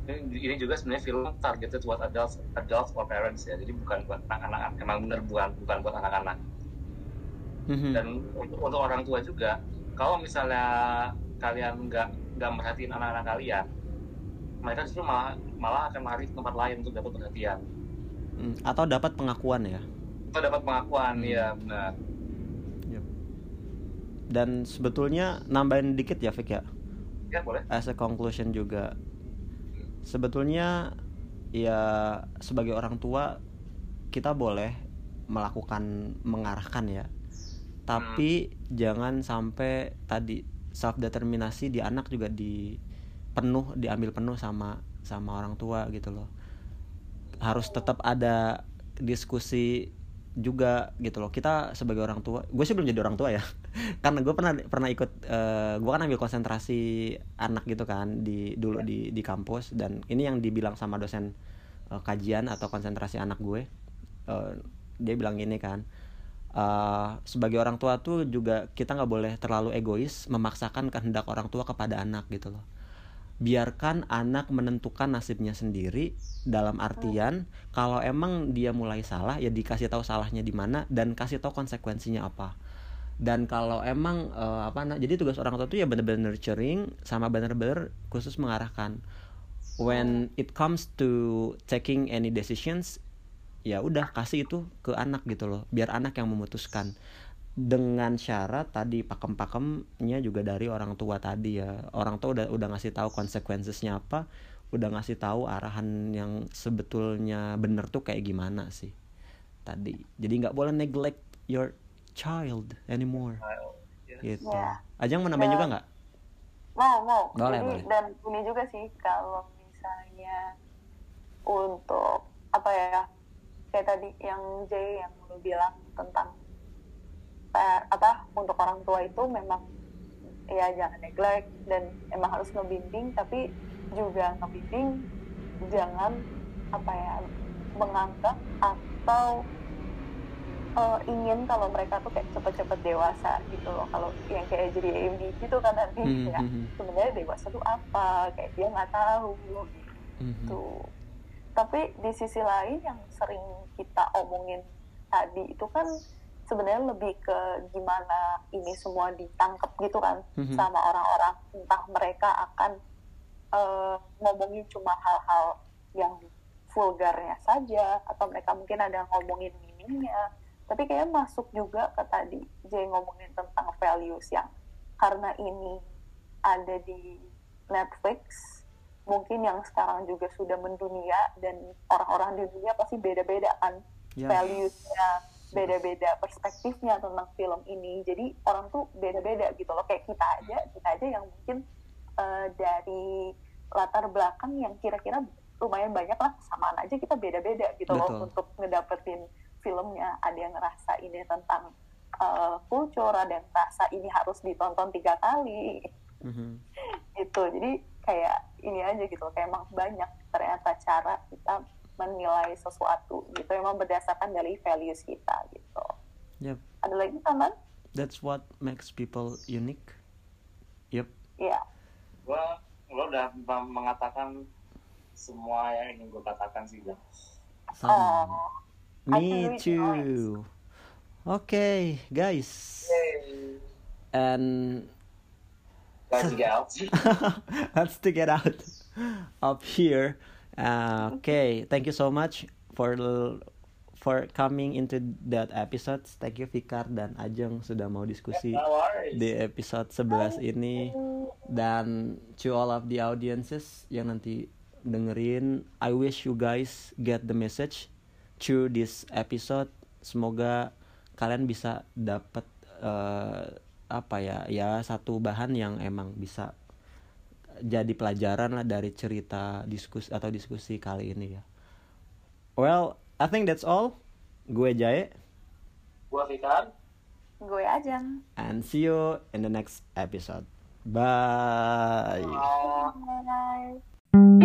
ini ini juga sebenarnya film targeted buat adults adults or parents ya jadi bukan buat anak-anak emang bener bukan bukan buat anak-anak Mhm. dan untuk, untuk orang tua juga kalau misalnya kalian nggak nggak merhatiin anak-anak kalian mereka justru malah malah akan lari ke tempat lain untuk dapat perhatian Mm, Atau dapat pengakuan ya. atau dapat pengakuan Hmm. ya benar Dan sebetulnya nambahin dikit ya Vic ya. ya boleh As a conclusion juga. Sebetulnya ya sebagai orang tua kita boleh melakukan mengarahkan ya. Tapi jangan sampai tadi self determinasi di anak juga di penuh diambil penuh sama sama orang tua gitu loh. Harus tetap ada diskusi juga gitu loh. Kita sebagai orang tua, gue sih belum jadi orang tua ya. Karena gue pernah pernah ikut eh, gue kan ambil konsentrasi anak gitu kan di dulu di di kampus dan ini yang dibilang sama dosen eh, kajian atau konsentrasi anak gue. Eh, dia bilang gini kan eh, sebagai orang tua tuh juga kita nggak boleh terlalu egois memaksakan kehendak orang tua kepada anak gitu loh. Biarkan anak menentukan nasibnya sendiri dalam artian kalau emang dia mulai salah ya dikasih tahu salahnya di mana dan kasih tahu konsekuensinya apa. Dan kalau emang eh, apa nah jadi tugas orang tua tuh ya bener-bener nurturing sama bener-bener khusus mengarahkan. When it comes to taking any decisions ya udah kasih itu ke anak gitu loh biar anak yang memutuskan. Dengan syarat tadi pakem-pakemnya juga dari orang tua tadi ya. Orang tua udah udah ngasih tahu konsekuensinya apa udah ngasih tahu arahan yang sebetulnya bener tuh kayak gimana sih tadi. Jadi nggak boleh neglect your child anymore. Gitu. Ya. Ajang mau nambahin Ya. juga nggak? Mau mau. Boleh, jadi boleh. dan ini juga sih kalau misalnya untuk apa ya kayak tadi yang J yang lu bilang tentang eh, apa untuk orang tua itu memang ya jangan neglect dan emang harus ngebimbing tapi juga ngebimbing jangan apa ya menganggap atau eh, ingin kalau mereka tuh kayak cepet-cepet dewasa gitu loh. Kalau yang kayak jadi AMD gitu kan nanti Hmm, ya hmm, hmm. sebenarnya dewasa tuh apa? Kayak dia nggak tahu gitu. Tapi di sisi lain yang sering kita omongin tadi itu kan sebenarnya lebih ke gimana ini semua ditangkap gitu kan Mhm. sama orang-orang entah mereka akan eh, ngomongin cuma hal-hal yang vulgarnya saja atau mereka mungkin ada ngomongin meaningnya tapi kayak masuk juga ke tadi Jay ngomongin tentang values yang karena ini ada di Netflix mungkin yang sekarang juga sudah mendunia dan orang-orang di dunia pasti beda-beda kan. Ya. values-nya beda-beda perspektifnya tentang film ini. Jadi orang tuh beda-beda gitu loh. Kayak kita aja kita aja yang mungkin eh, dari latar belakang yang kira-kira lumayan banyak lah. Kesamaan aja kita beda-beda gitu Betul. loh untuk ngedapetin filmnya. Ada yang ngerasa ini tentang eh, culture ada yang ngerasa ini harus ditonton tiga kali. Mhm. gitu. Jadi kayak ini aja gitu kayak emang banyak ternyata cara kita menilai sesuatu gitu emang berdasarkan dari values kita gitu Yep. ada lagi tambahan That's what makes people unique. Yep. ya Gua lo udah mengatakan semua yang ingin gue katakan sih Bang. Sama. oh I can Me too. Okay, guys. And Let's get out. let's to get out of here. Uh, okay, thank you so much for for coming into that episode. Thank you Fikar dan Ajeng sudah mau diskusi No worries. di episode 11 ini dan to all of the audiences yang nanti dengerin I wish you guys get the message through this episode semoga kalian bisa dapat eh, apa ya ya satu bahan yang emang bisa jadi pelajaran lah dari cerita diskusi atau diskusi kali ini ya. Well I think that's all. Gue Jae. Gua Fikar. gue ajang and see you in the next episode. Bye. Bye.